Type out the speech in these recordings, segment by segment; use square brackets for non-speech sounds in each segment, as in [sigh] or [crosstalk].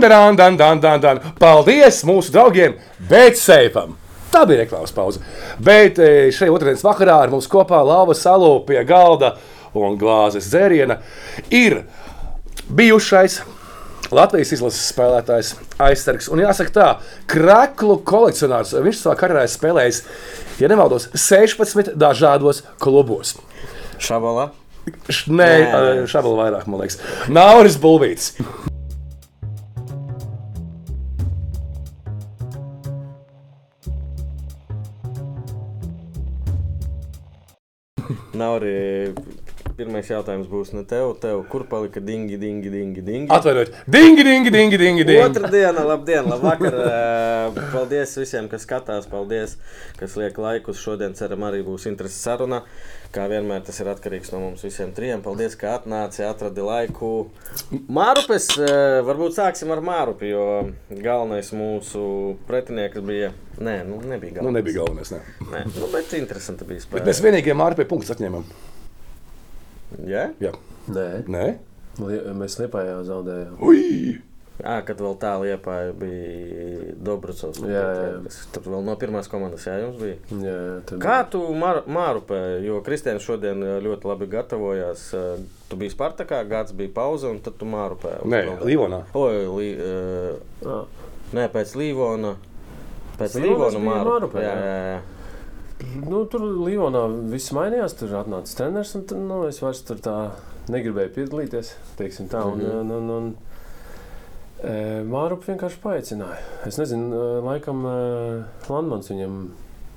dan, dan, dan, dan, dan, dan. Paldies mūsu draugiem Betseifam! Tā bija reklāmas pauze. Bet eh, šajā otrdienas vakarā ar mums kopā Lava Salu pie galda un glāzes dzēriena ir bijušais Latvijas izlases spēlētājs, aizsargs. Un jāsaka, tā, krāklu kolekcionārs. Viņš savā karjerā spēlējis, ja nemaldos, 16 dažādos klubos. Šabalā. Nē, šādi vairāk, man liekas. Nauris Bulvīts. Nav arī. Pirmais jautājums būs ne tev, tev kur palika dingi, dingi, dingi. dingi? Atvainojiet, dingi, dingi, dingi, dingi. dingi. Otra diena, labdien, labvakar. Eh, Paldies visiem, kas skatās, paldies, kas liek laikus. Šodien, ceram, arī būs interesanta saruna. Kā vienmēr, tas ir atkarīgs no mums visiem trijiem. Paldies, ka atnāci, atradi laiku. Mārupes, eh, varbūt sāksim ar Mārupi, jo galvenais mūsu pretinieks bija. Nē, nu nebija Nu, galvenais. nebija galvenais. Ne. Nē, nu, bet interesanti bija Bet spēlēt. mēs vienīgie māri pie punkta atņēmām. Ja? Jā, Nē, nē, mēs Lietpājā zaudējām. ui! À, kad vēl tā liepa bija Dobrucovs. Jā, jā, jā. Tur vēl no pirmās komandas, jā, jums bija. Jā, jā, tur Kā tu Mar Mārupē, jo Kristians šodien eh, ļoti labi gatavojās. eh, Tu biji Spartakā, gads bija pauze, un tad tu Mārupē. Nē. Līvonā. Oi, li, uh, Ah, nē, pēc Līvona. Pēc Līvona Mārupē. Mārupē, Jā, jā. jā. Nu, tur Līvonā viss mainījās. Tur atnāca treneris, un tad, nu, es vairs tur tā negribēju piedalīties. teiksim Tā, un, Mhm. un, un, un, e, Mārup vienkārši paaicināja. Es nezinu, laikam Landmans viņam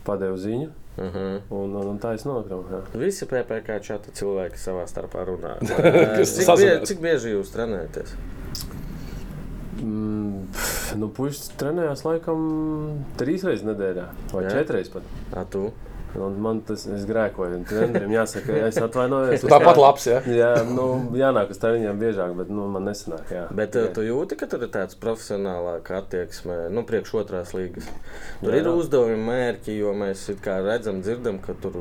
padeva ziņu, Uh -huh. un, un, un tā es nokļuvu. Visi PPC čata cilvēki savā starpā runā. [laughs] Cik, bie, cik bieži jūs trenējaties? Mm, pff, nu, Puisas trenējās laikam trīs reizes nedēļā, vai Jā. četras reizes pat. A, tu? Un man tas es grēkoju. un Treneriem jāsaka, es atvainojos. [laughs] Tāpat labs, jā. Jā, nu, jānāk uz treniņiem biežāk, bet nu, man nesanāk. Jā. Bet Jā. tu jūti, ka tur ir tāds profesionālāks attieksme, nu, priekš otrās līgas. Tur Jā, ir jā. uzdevumi, mērķi, jo mēs redzam, dzirdam, ka tur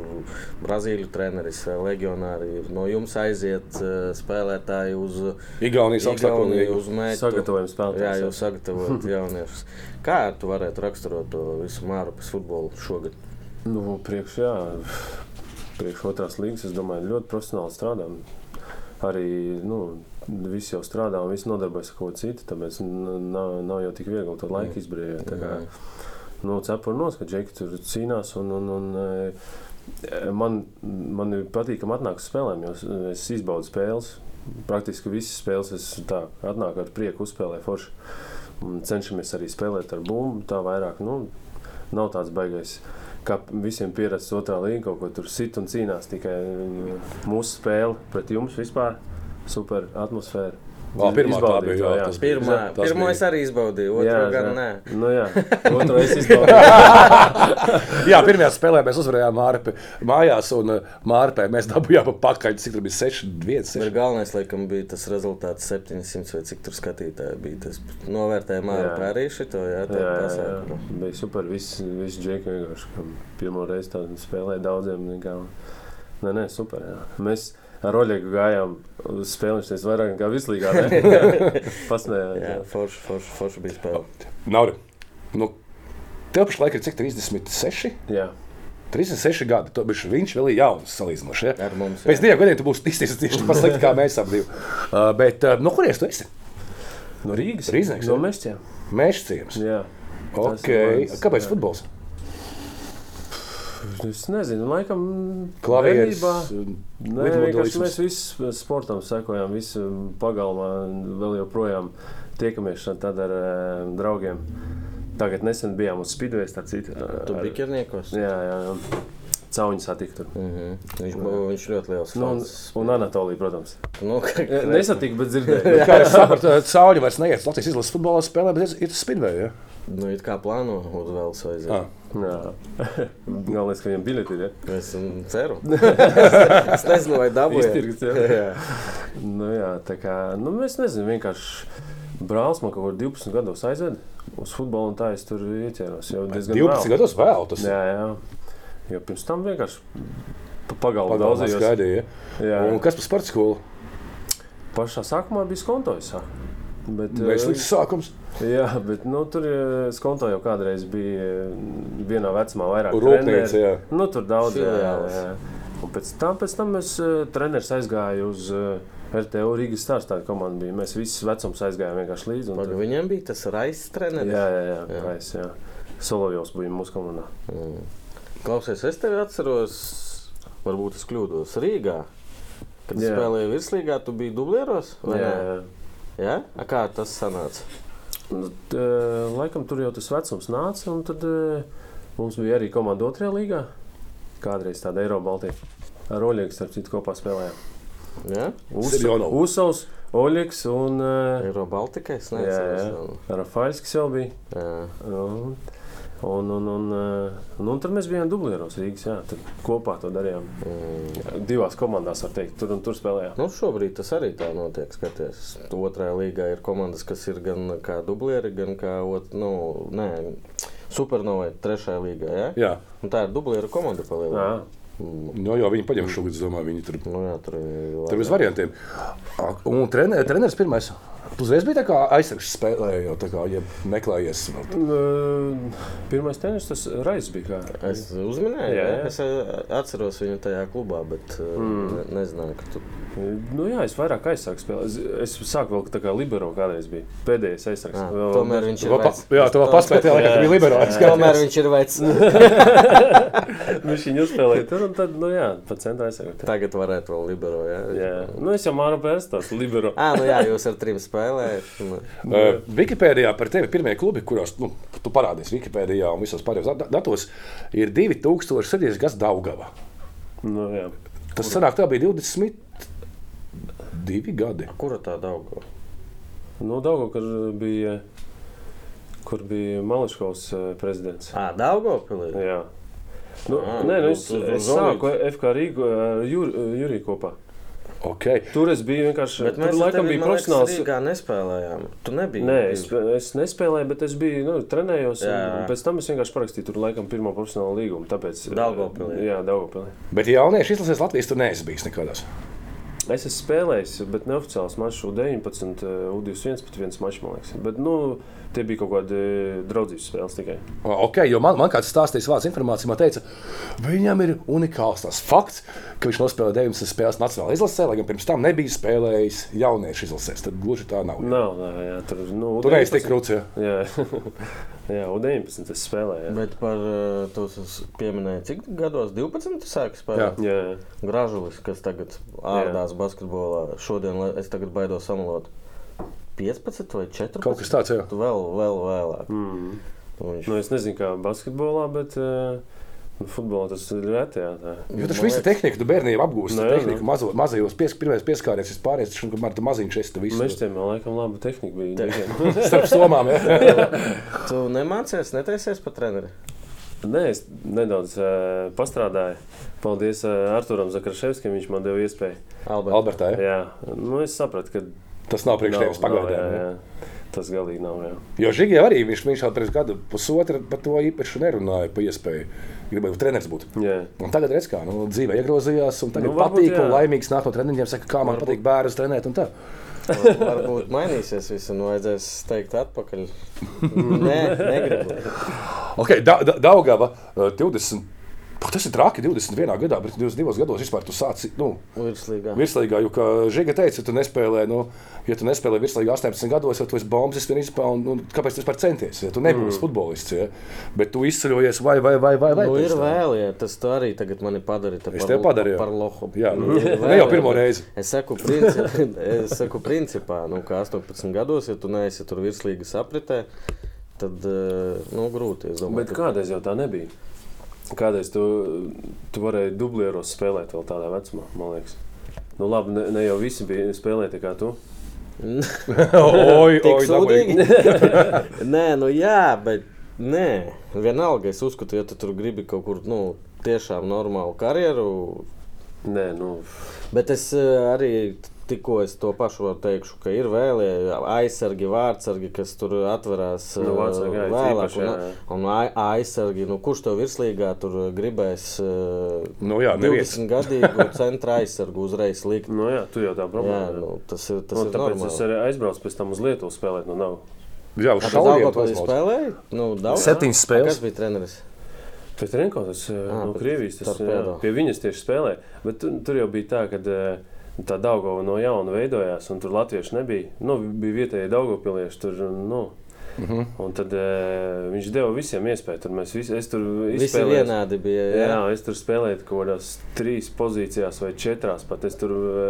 Brazīļu treneris, vai legionāri ir no jums aiziet uh, spēlētāji uz Igaunijas augstāko līgu. uz mēģinājumu. Sagatavojam Jā, spēlētājus. jūs sagatavojat [laughs] jauniešus. Kā tu varētu raksturot to visu Mārupas futbolu šogad? Nu, priekš, jā, priekš otrās līgas, es domāju, ļoti profesionāli strādājam. Arī nu, visi jau strādā un visi nodarbojas ar ko citu. Tāpēc nav, nav jau tik viegli to laiku izbrīvot. Nu, cepuri nos, ka džeki tur cīnās. Un, un, un, e, man, man ir patīkami atnākt uz spēlēm, jo es- es izbaudu spēles. Praktiski visas spēles es tā atnāku ar prieku uzspēlēju forši. Un cenšamies arī spēlēt ar bumbu. Tā vairāk nu, nav tāds baigais. Kā visiem pieredzējis otrā līnija, kaut ko tur sit un cīnās. Tikai mm, mūsu spēle pret jums vispār super atmosfēra. Vēl pirmā tā bija, jā, jā. tas Pirmā, Tas pirmo bija. es arī izbaudīju, otru gan nē. Nu, jā, [laughs] otru es izbaudīju. [laughs] Jā, pirmajā spēlē mēs uzvarējām Mārpi mājās, un uh, Mārpē mēs dabūjām pa pakaļ, cik tur bija 6, 1, Bet 6. galvenais, laikam, bija tas rezultāts 700 vai cik tur skatītāji bija. Tas novērtēja Māra Jā. Pērīši to, jā, tā Jā, jā, jā. Bija super. Visi, visi džeki vienkārši kam pirmo reizi tādu spēlēja daudziem. Kā... Nē, nē, super. Jā. Mēs ar Oļegu gājām uz teica, vairāk nekā vislīgā. [laughs] Pasmējās. Jā, forši, forši, forši bija spēle. Nav. Nu, tev pašlaik ir cik 36? Jā. 36 gadi. Tu bišķi, viņš vēl ir jauns salīdzinoši. Ja? Ar mums. Pēc jā. diviem gadiem tu būsi tieši tikpat slikti kā mēs abi. [laughs] Uh, bet uh, no kurienes tu esi? No Rīgas. Rīznieks, No jā? Mešķiem. Mēšciems. Jā. Okay. Kāpēc jā. futbols? Es nezinu, laikam. Klavieris. un Nē, vienkārši mēs visi sportam sekojam, visi pagalmā vēl joprojām tiekamies tad ar e, draugiem. Tagad nesen bijām uz Spidvejas, tā cita. Tu biji ķerniekos? Jā, jā, jā. Cauņi satiktu. Mhm. Viņš, bu- viņš ļoti liels. Nu, un, un Anatolija, protams. Nu, ka- Ja, Nesatiku, bet dzirdēju. [laughs] Kā es sapratu, Cauļi vairs neiet Latvijas izlases futbolā spēlē, bet ir spidvēja. Ja? Nu, it kā plāno uz vēl Ah. svaigzāt. Jā. [laughs] Galvenais, ka viņam biļeti ir. Ja? Es mm, ceru. [laughs] es nezinu, vai dabūju. Iztirgts, jā. jā. Nu, jā, tā kā, nu, es nezinu, vienkārši brālis man kaut kur 12 gados aizveda uz futbolu, un tā es tur ieķēros. Jau diezgan 12 vēlu. gados vēl. Tas Jā, jā. Jo pirms tam vienkārši pa pagalmu pagalmā daudzījos. skaidrs. Ja? Jā, Un kas par sporta skolu? pašā sākumā bija skontojs. jā. Bet, Veselīgs sākums. Jā, bet nu, tur eh, skonto jau kādreiz bija eh, vienā vecumā vairāk Rūpnīca. Nu, tur daudz jā, jā, Filiāles. jā. Un pēc tam, pēc tam es uh, treneris aizgāju uz RTO Rīgas stāsts. Tāda komanda bija. Mēs visi vecums aizgājām vienkārši līdzi. tur- Viņam bija tas raizes treneris. Jā, jā, jā. Jā. Rais, jā. Solovjovs bija mūsu komandā. Mm. Klausies, es tevi atceros, varbūt es kļūdos Rīgā. Kad Jā. spēlēju virslīgā, tu biji dublieros? vai Jā, ne? jā. Jā? A, kā tas sanāca? Nu, t, eh, laikam tur jau tas vecums nāca, un tad eh, mums bija arī komanda otrajā līgā. Kādreiz tāda Eirobaltija. Ar Oļegu starp citu kopā spēlējām. Jā? Siljonov. Uzsauts, Oļegs un uh, Eiro Baltikai? Es jā, jā, nezinu. Rafaļskis jau bija. Jā. Un, un, un, un, un, un tad mēs bijām dublieros Rīgas. Jā, tad kopā to darījām. Mm. Divās komandās, var teikt, tur un tur spēlējām. Nu, šobrīd tas arī tā notiek. Skaties, otrajā līgā ir komandas, kas ir gan kā dublieri, gan kā ot, nu, nē, supernovai trešajā līgā. Ja? Jā, Un tā ir dublieru komanda Jā. palielināta. Mm. no, jau viņi paņem šo līdzi, domāju, viņi tur. Nu, jā, tur ir Tur uz variantiem. Un trener, treneris pirmais. Tu uzreiz biji tā kā aizsargs spēlēja, jau tā kā ja meklējies. Eh, Pirmais tenis tas Raizs bija. Kā. Es uzminēju, Jā, jā, jā. es ā, atceros viņu tajā klubā, bet mm. ne, nezināju, ka tu Nu, jā, es vairāk aizsāku spēlēt. Es, es sāku vēl tā kā libero kādreiz bija. Pēdējais aizsargs. Ah, Vēl- tomēr viņš ir vecs. Jā, tu vēl paspēji tajā laikā, kad bija liberāls. Tomēr viņš ir vecs. [laughs] Viņš viņu uzspēlēja tur, un tad, nu jā, pa centrā aizsargu. Tagad varētu vēl libero. Jā, Jā, nu es jau māru pēc tās libero. À, nu jā, jūs ar trim spēlējat. Nu, Uh, Wikipēdijā par tevi pirmie klubi, kuros nu, tu parādies Wikipēdijā un visos pārējos dat- datos, ir 2007. gads Daugava. Nu, jā. Tas sanāk, tā bija 22 gadi. Kura tā daudzā? Nu, Daugo, kur bija, kur bija Mališkovs prezidents. Ah, Daugopilī. Jā. Nu, Ah, nē, nu, tu- es, es sāku FK Rīgu ar Jur, Juriju kopā. Okay. Tur es biju vienkārši. Bet mēs tur laikam bija profesionāls. Rīgā nespēlējām. Tu nebiji. Nē, es, es nespēlēju, bet es biju, nu, trenējos. Jā. Un, pēc tam es vienkārši parakstīju tur laikam pirmo profesionālo līgumu. Tāpēc, Daugavpilī. Jā, Daugavpilī. Bet jaunieši izlasīs Latvijas tur neesi bijis nekādās. Es esmu spēlējis, bet neoficiāls mačs U19, U21, pat viens mačs, man liekas. Bet, nu, tie bija kaut kādi draudzības spēles tikai. Ok, jo man, man kāds stāstījis vārds informāciju, man teica, viņam ir unikāls tas fakts, ka viņš nospēlēja 19 spēles nacionālajā izlasē, lai gan pirms tam nebija spēlējis jauniešu izlasēs. Tad gluži tā nav. Nav, nē, jā, tur nu, Tur neesi tik krūts. [laughs] jā. Jā, jā U19 es spēlēju. Jā. Bet par uh, to pieminēju, cik gados 12 sāku spēlēt. Jā, Gražulis, kas tagad ārdās basketbolā, šodien es tagad baidos samalot 15 vai 14. Kaut kas tāds, jā. Vēl, vēl vēlāk. mm. Viņš nu, es nezinu, kā basketbolā, bet uh, nu, futbolā tas ir reti. Jā, tā. Jo tas viss ir tehnika, tu bērniem apgūsi Nu, jā, tehniku, nu. mazo, mazajos pies, pirmais pieskāries, vispārējais, tas kamēr tu maziņš esi, tu visu Mežtiem jau laikam laba tehnika bija. Te- [laughs] [laughs] starp somām. Jā. [laughs] Tu nemācies, netaisies par treneri. Nē, es nedaudz uh, pastrādāju. Paldies uh, Arturam Zakarševskim, viņš man deva iespēju. Alberts. Albertā, jā. Jā, nu, es sapratu, ka tas nav priekš tevis pagaidām. Tas galīgi nav. Jā. Jo Žigijam arī viņš, viņš jau pirms gada pusotra par to īpaši nerunāja par iespēju. Gribēju treneris būt. Tagad redz, kā nu, dzīvē iegrozījās, un tagad Nu, varbūt, patīk, jā. un laimīgs nāk no treniņiem, saka, kā man Varbūt. patīk bērnus trenēt. un tā. Var- Varbūt mainīsies viss, un vajadzēs teikt atpakaļ. Nē, negribu. Okay, da, da, Daugava uh, 20. Tas ir traki 21. gadā, bet 22 gados vispār tu sāci nu, Virslīgā. virslīgā. Jo, kā Žiga teica, tu nespēlē, nu, ja tu nespēlē virslīgā 18 gados, tad tu esi bombas izpēlējis. Nu, kāpēc tu vispār centies? Ja tu nebūsi mm. futbolists, ja? bet tu izceļojies vai, vai, vai, vai, vai Nu, ir vēl, ja tas tu arī tagad mani padarīja Es par, tevi padarīju. par lohu. Jā, nu, [laughs] ne jau pirmo ja- reizi. Es saku, princi, [laughs] es saku principā, nu, ka 18 gados, ja tu neesi tur virslīgas apritē, tad eh, nu, grūti. Es domāju, Bet kādreiz jau tā nebija. Kādreiz tu, tu varēji dublieros spēlēt vēl tādā vecumā, man liekas. Nu, labi, ne, ne jau visi bija spēlēti kā tu. [laughs] Oi, oi, sūdīgi? [laughs] Nē, nu jā, bet nē. Vienalga, es uzskatu, ja tu tur gribi kaut kur nu, tiešām normālu karjeru, Nē, nu, Bet es eh, arī tikko es to pašu varu teikšu, ka ir vēl aizsargi, vārdsargi, kas tur atverās Nu, vārdsargi, jā, vēlāk. īpaši, jā, jā. Un, un ai- aizsargi, nu, kurš to virslīgā tur gribēs uh, Nu, jā, neviens. 20 gadīgu centra aizsargu uzreiz likt? Nu, jā, tu jau tā Jā, problēma. nu, tas ir, tas Un ir tāpēc normāli. es arī aizbraucu pēc tam uz Lietuvu spēlēt. Nu, nav. Jā, uz tas būs. spēlēja? Nu, daudz. Septiņas spēles. Kas bija treneris? Pēc Renko tas Ā, no Krievijas, tas jā, pie viņas tieši spēlēja. Bet tur, tur jau bija tā, ka eh, tā Daugava no jauna veidojās, un tur latvieši nebija. Nu, bija vietējie Daugavpilieši tur, nu. Mhm. Un tad e, viņš deva visiem iespēju. Tur mēs visi, tur izspēlēju. vienādi bija. Jā, Jā, es tur spēlēju kaut kādās trīs pozīcijās vai četrās. Pat es tur e,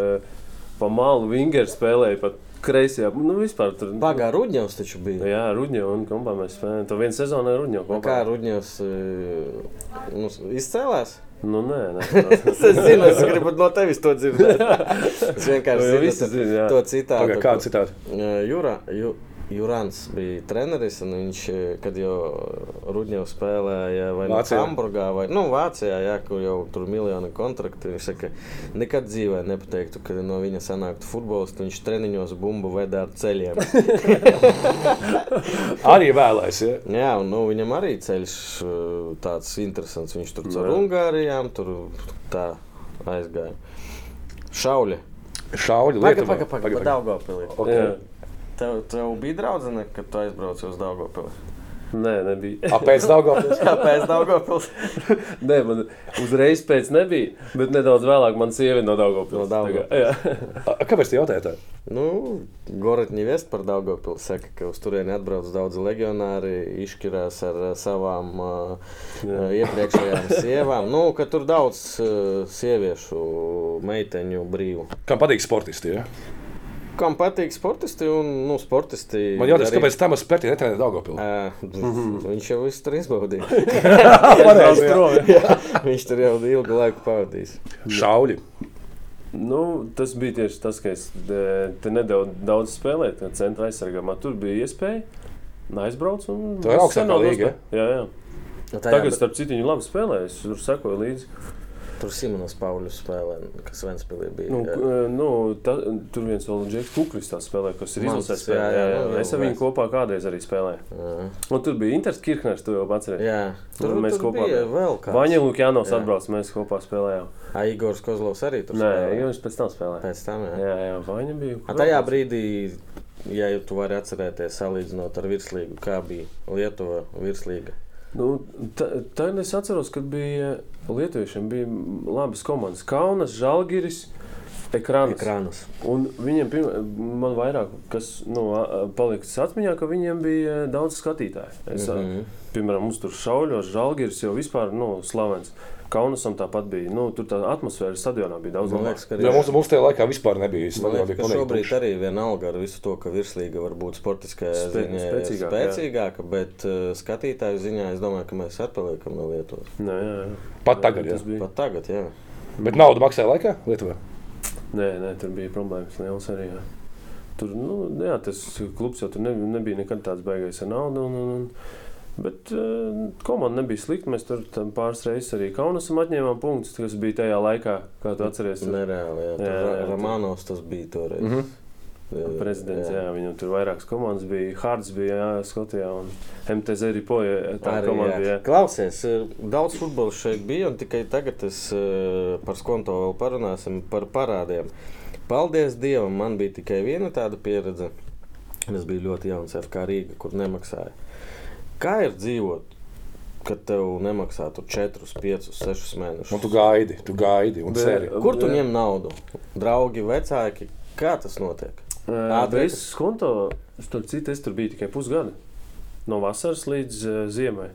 pa malu vingeru spēlēju, pat kreisajā. Nu, vispār tur. Pagā Rudņevs taču bija. Jā, Rudņo un kompā mēs spēlējām. To vienu sezonu ar Rudņo Nu. Kā Rudņevs uh, nu, izcēlās? Nu, nē, nē. [laughs] Es zinu, es gribu no tevis to dzirdēt. [laughs] Es vienkārši jau zinu visi to- zina, jā. to citātu. Pagaid, Kādu citātu? Jura, ju, Jurans bija treneris, un viņš, eh, kad jau Rudņevs spēlēja vai nu Vācijā. Hamburgā, vai nu, Vācijā, jā, kur jau tur miljoni kontrakti, viņš saka, nekad dzīvē nepateiktu, ka no viņa sanāktu futbolists, viņš treniņos bumbu veda ar ceļiem. [laughs] Arī vēlēs. Ja? Jā, un nu, viņam arī ceļš uh, tāds interesants. Viņš tur caur Jā. Ungārijām tur tā aizgāja. Šauļi. Šauļi, Lietuvā. pagaid, pagaid, pa Daugavpilī. Ok. Jā. Tev, tev bija draudzene, kad tu aizbrauci uz Daugavpili? Nē, nebija. [laughs] A, pēc Daugavpils? Kāpēc [laughs] Daugavpils? [laughs] Nē, man uzreiz pēc nebija, bet nedaudz vēlāk man sieva no Daugavpils. No Jā. A, Kāpēc tu jautāji tā? Nu, Goratņi Vest par Daugavpili saka, ka uz turieni atbrauc daudz legionāri, izšķirās ar savām uh, iepriekšējām sievām. Nu, ka tur daudz uh, sieviešu, meiteņu brīvu. Kam patīk sportisti? Ja? Kam patīk sportisti un nu, sportisti? Man jautās, arī- kāpēc tam uz spērti netrenē Daugavpils? Ā, Viņš jau visu tur izbaudīja. [laughs] [laughs] Pareizi, [laughs] jā. Viņš tur jau ilgu laiku pavadījis. Šauļi. Nu, tas bija tieši tas, ka es de- te nedaudz daudz spēlēju, tā centra aizsargāmā. Tur bija iespēja. Aizbraucu un augstākā senāk līga. Jā, jā. Nu, Tagad, starp citu, viņi labi spēlē. Es tur sekoju līdzi. Tur Simonas Pauļus spēlē, kas Ventspilī bija. Nu, jā. k- nu, ta, tur viens vēl Džeks Kuklis tā spēlē, kas ir Mans, izlasījis. jā, Jā, jā, jā, nu, Es ar viņu kopā kādreiz arī spēlēju. Jā. Un tur bija Inters Kirchners, tu jau atceries. Jā, tur, Un mēs tur kopā bija vēl kāds. Vaņa Lukjanovs atbrauc, mēs kopā spēlējām. A, Igors Kozlovs arī tur Nē, spēlēja. viņš pēc tam spēlēja. Pēc tam, jā. Jā, jā, Vaņa bija. A, tajā brīdī, ja tu vari atcerēties, salīdzinot ar virslīgu, kā bija Lietuva virslīga. Nu, ta- Tad es atceros, kad bija Lietuviešiem bija labas komandas. Kaunas, Žalgiris, Ekrāns. Ekrānus. Un viņiem pirma, man vairāk kas nu, paliks atmiņā, ka viņiem bija daudz skatītāju. Es, mm. -hmm. Piemēram, mums tur šauļos, Žalgiris jau vispār nu, slavens. Kaunasam tāpat bija. Nu, tur tā atmosfēra stadionā bija daudz labāka. Jā, arī, mums, mums tajā laikā vispār nebija. ka pilnīgi šobrīd tukšs. arī vienalga ar visu to, ka virslīga var būt sportiskajā Spē- ziņā spēcīgāka, spēcīgāka, bet uh, skatītāju ziņā es domāju, ka mēs atpaliekam no Lietuvas. Nē, jā, jā. Pat tagad, jā. bija. Pat tagad, jā. Bet naudu maksāja laikā Lietuvā. Nē, nē, tur bija problēmas liels arī. Jā. Tur, nu, jā, tas klubs jau tur ne, nebija nekad tāds baigais ar naudu. Un, un, un, bet uh, komanda nebija slikta. Mēs tur tam pāris reizes arī Kaunasam atņēmām punktus, kas bija tajā laikā, kā tu atceries. Nereāli, jā. Jā, jā, Romanovs tas bija toreiz. Mhm. Jā, Prezidents, jā. jā, viņam tur vairākas komandas bija. Hārds bija jā, Skotijā un MTZ arī poja. Tā Arī, komanda jā. bija. jā. Klausies, eh, daudz futbola šeit bija, un tikai tagad es eh, par skonto vēl parunāsim par parādiem. Paldies Dievam, man bija tikai viena tāda pieredze. Es biju ļoti jauns FK Rīga, kur nemaksāja. Kā ir dzīvot, kad tev nemaksā tur 4, 5, 6 mēnešus? Un tu gaidi, tu gaidi un ceri. Kur tu ņem naudu? Draugi, vecāki, kā tas notiek? Ātri. Es konto, starp citu, es tur biju tikai pusgadu. No vasaras līdz uh, ziemai.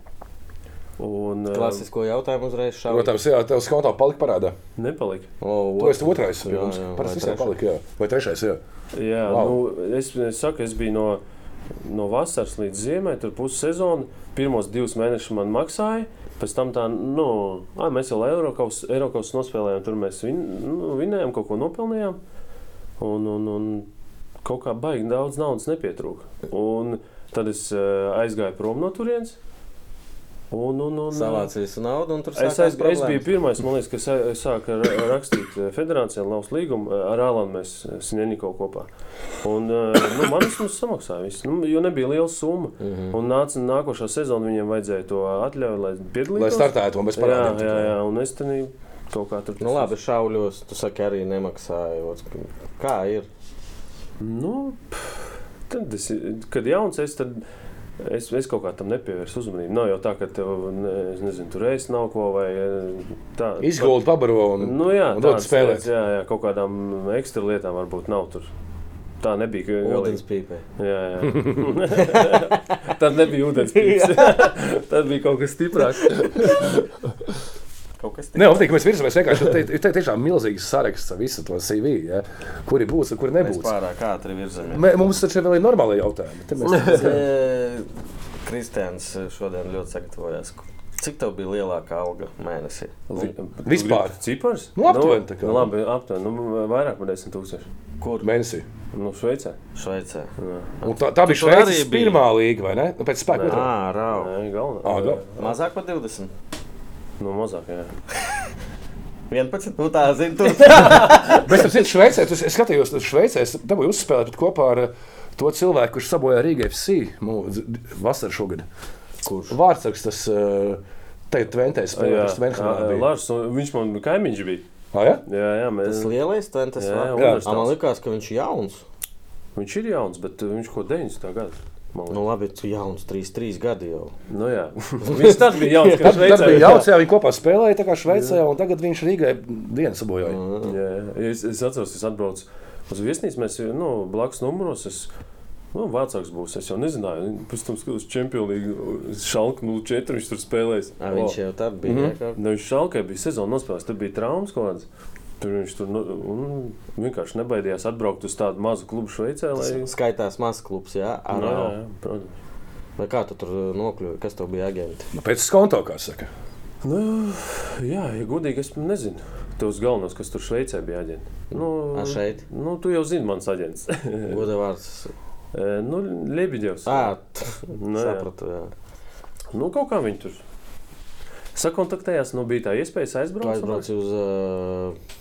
Un, uh, Klasisko jautājumu uzreiz šādi. Protams, jā, tev skontā palika parādā. Nepalika. O, Tu esi otrais Jā, jā, Parasti vai visiem trešais. palika, jā. Vai trešais, jā. Jā, Wow. wow. nu, es, es saku, es biju no, no vasaras līdz ziemai, tur pussezonu. Pirmos divus mēnešus man maksāja. Pēc tam tā, nu, ā, mēs jau Eiropas nospēlējām, tur mēs vin, nu, vinējām, kaut ko nopelnījām. Un, un, un kaut kā baigi daudz naudas nepietrūka. Un tad es aizgāju prom no turienes. Un, un, un, Savāc visu naudu, un tur Es, sākās aiz, es biju pirmais, man liekas, kas sāka ra- rakstīt eh, federācijā lausu līgumu. eh, Ar Ālānu mēs Sinēniku kopā. Un, nu, man vismaz samaksāja viss, nu, jo nebija liela summa. Mhm. Un nāca nākošā sezona, viņiem vajadzēja to atļauju, lai piedalītos. Lai startētu un bez Jā, parādiem. jā, jā, un es tenī kaut kā tur. Nu, labi, šauļos, tu saki, arī nemaksāju. Kā ir? Nu, pff, tad es, kad jauns es, tad es, es kaut kā tam nepievērsu uzmanību. Nav jau tā, ka tev, ne, nezinu, tur reizes nav ko vai eh, tā. Izguldi, pabaro un Nu, jā, un dod spēlēt. lietas, Jā, jā, kaut kādām ekstra lietām varbūt nav tur. Tā nebija. Ūdens pīpē. Jā, jā. [laughs] Tad nebija ūdens pīps. [laughs] Tad bija kaut kas stiprāks. [laughs] Kaut kas Nē, patīk, mēs virzamies vienkārši. Te ir tiešām milzīgs saraksts ar visu to CV, ja? kuri būs un kuri Mēs nebūs. pārāk ātri virzamies. Mums taču vēl ir normāli jautājumi. Te Mēs... [laughs] E, Kristians šodien ļoti sagatavojās. Cik tev bija lielākā alga mēnesī? Vispār? Cipars? Nu, aptuveni tā kā. Nu, labi, aptuveni. Nu, vairāk par 10 tūkstoši. Kur? Mēnesī. Nu, Šveicē. Šveicē. Tā, tā bija Šveices pirmā līga, vai ne? Nu, Pēc spēka. Nē. otrā. Ā, rau. Nē, galvenā. Mazāk par 20. Nu, mazāk, jā. [laughs] 11. Nu, tā zina, tur [laughs] Bet es saprotu, Šveicē, tas- es skatījos, tas Šveicē, es dabūju uzspēlēt kopā ar eh, to cilvēku, kurš sabojāja Rīgā FC vasarā šogad. Kurš? Vārdsargs tas uh, teikt, Tventēs Jā, jā, bija. Lārs, un viņš man kaimiņš bija. Ah, ja? Jā, jā, mēs, Tas lielais. Jā, jā, Jā. Ā, Man liekas, ka viņš ir jauns. viņš ir jauns, bet uh, viņš ko 90. gada. Nu, labi, tu jauns, 3, 3 gadi jau. Nu, jā. [laughs] viņš tad bija jauns, Tad, kad tad Šveicē. bija jauts, jā, viņi kopā spēlēja tā kā Šveicē, un tagad viņš Rīgai dienas sabojāja. Mm. Jā, jā. es, es atceros, es atbraucu uz viesnīcu. Mēs nu, blakus numuros. Es, Nu, vecāks būs. Es jau nezināju. Pēc tam skatos, Champions League šalka 0-4. Viņš tur spēlēs. Ā, Viņš jau tad bija. Mm -hmm. Ne, viņš šalkai bija sezona nospēlējis. Tur bija traumas kaut kādas. Tur viņš tur nu, un vienkārši nebaidījās atbraukt uz tādu mazu klubu Šveicē. Lai... Skaitās mazs klubs, jā. Ar, Nu, jā, jā, protams. Vai kā tu tur nokļuvi? Kas tev bija aģenti? Nu, Pēc skonto, kā saka. Nu, jā, ja godīgi, es nezinu. Tos galvenos, kas tur Šveicē bija aģenti. Nu, A, šeit? Nu, tu jau zini, mans aģents. [laughs] Godavārds. Eh, nu, Lebedevs. Ā, Nu, sapratu, jā. Nu, kaut kā viņi tur sakontaktējās. Nu, bija tā iespēja aizbraukt. aizbrauci uz uh,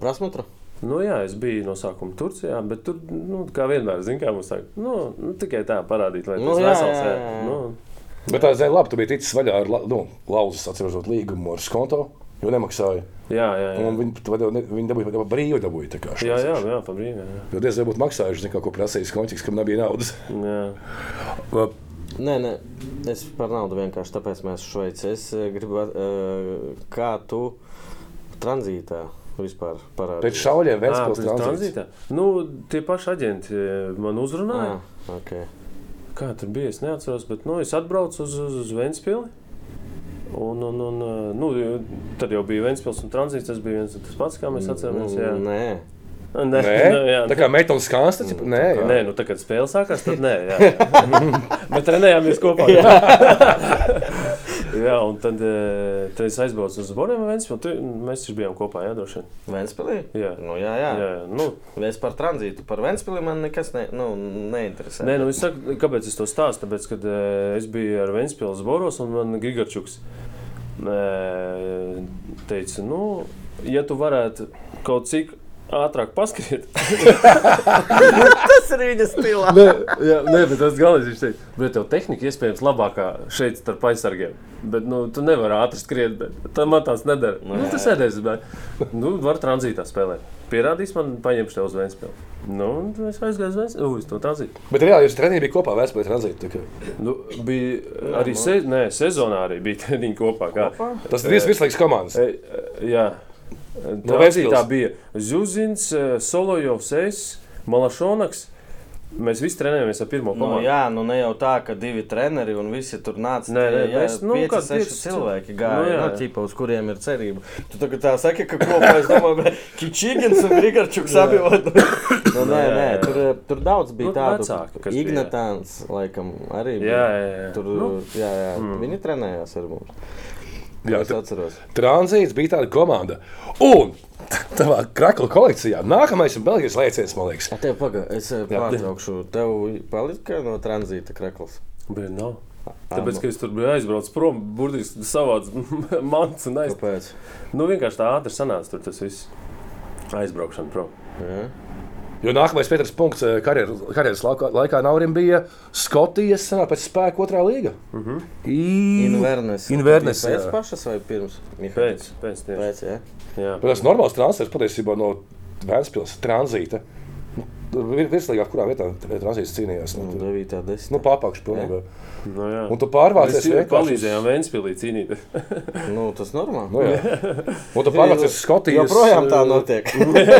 prasmetru? Nu, jā, es biju no sākuma Turcijā, bet tur, nu, kā vienmēr, zinu, kā mums saka, nu, nu, tikai tā parādīt, lai Nu, tas vesels. jā, Jā, jā. Nu, Bet tā zina, labi, tu biji ticis vaļā ar nu, lauzas, atceros, līgumu ar skonto, jo nemaksāja. jā, jā. jā. Un viņi, tu vadīja- viņi dabūja jau brīvi, dabūja tā kā Jā, jā, jā, pa brīvi. Jā. Jo diez vai būtu maksājuši, zinu, ko prasījis konķis, kam nebija naudas. jā. Nē, nē, es par naudu vienkārši tāpēc mēs šveici. Es eh, gribu, uh, kā tu tranzītā vispār parādīji. Pēc šauļiem tranzīts. tranzītā. Nu, tie paši aģenti eh, man uzrunāja. Ah, okay. Kā tur bija, es neatceros, bet nu, es atbraucu uz, uz, uz Ventspili. Un, un, un, eh, nu, tad jau bija Ventspils un tranzīts. Tas bija viens un tas pats, kā mēs atceramies. Jā, Nē, Nē, Nē, jā, tā kā meitons skāns, tad nē, jā. Nē, nu, tā, kad spēle sākās, tad nē. Jā, jā. [laughs] Bet trenējāmies kopā. [laughs] Jā, un tad, eh, tad es aizbraucu uz Bornēmu Ventspilu. Tu- Mēs taču bijām kopā, jā, droši vien. Ventspilī? Jā. Nu, jā, jā. Jā. Nu, Es par tranzītu, par Ventspili man nekas ne, nu, neinteresē. Nē, nu es saku, kāpēc es to stāstu? Tāpēc, kad uh, es biju ar Vēnspilsnes Boros un man Gigarčuks uh, teica, nu, ja tu varētu kaut cik ātrāk paskriet. [laughs] tas ir viņa stilā. nē, jā, nē, bet tas galvenais viņš teica, bet tev tehnika iespējams labākā šeit starp aizsargiem. Bet, nu, tu nevari ātri skriet, bet tā man tās nedara. Nu, Nu, tas sēdēs, bet, nu, var tranzītā spēlēt. Pierādīs man, paņemšu tev uz Vēnspili. Nu, es aizgāju uz Vēnspili, uz to tranzītu. Bet reāli jūs treniņi bija kopā tā kā- Nu, bija arī se, nē, sezonā arī bija treniņi kopā. Kā, Tas ir divas virslīgas komandas. e, e, jā, No tā bija Zuzins, e, Solojovs, es, Malašonaks. Mēs visi trenējamies ar pirmo Nu, komandu. jā, nu ne jau tā, ka divi treneri un visi tur nāca. Nē, nē, jā, mēs, nu, pieci, seši pieci cilvēki cilvēki. gāja, Nu, jā. nu, ķipa, uz kuriem ir cerība. Tu tagad tā saki, ka kopā es domāju, ka Kičīgins un Grigarčuks abi vod. [laughs] Nu, nē, Jā, nē, jā. tur, tur daudz bija Nu, tādu. vecāki, kas bija, jā. Ignatāns, laikam, arī bija. Jā, jā, jā. Tur, Nu, jā, jā. mm. Viņi trenējās ar mums. Jā, es atceros. Tranzīts bija tāda komanda. Un [laughs] tavā krakla kolekcijā nākamais ir Belģijas lēciens, man liekas. A, Tev pagaidi, es eh, pārtraukšu. Tev palika no tranzīta krekls. bet nav. Tāpēc, ka es tur biju aizbraucis prom, burtiski savāds [laughs] mans un aizbraucis. Nu, vienkārši tā ātri sanāca tur tas viss. Aizbraukšana prom. Jā. Jo nākamais Pēters punkts eh, karjeras, karjeras laikā, Naurim bija Skotijas senā pēc spēka otrā līga. Mm -hmm. Invernes. Invernes, Pēc jā. pašas vai pirms? Pēc, pēc tieši. Pēc, jā. Jā. Bet tas normāls transfers patiesībā no Vēnspils tranzīta. Nu, vir- Virslīgā, kurā vietā tranzīts cīnījās. Nu, tur- 9. 10. nu, pārpakšu pilnībā. Nu, jā. Un tu pārvācies Mēs vienkārši uz- palīdzējām Vēnspīlī cīnīt. [laughs] Nu, tas normāli. Nu, jā. Un tu pārvācies uz Skotijas. Joprojām tā eh, notiek.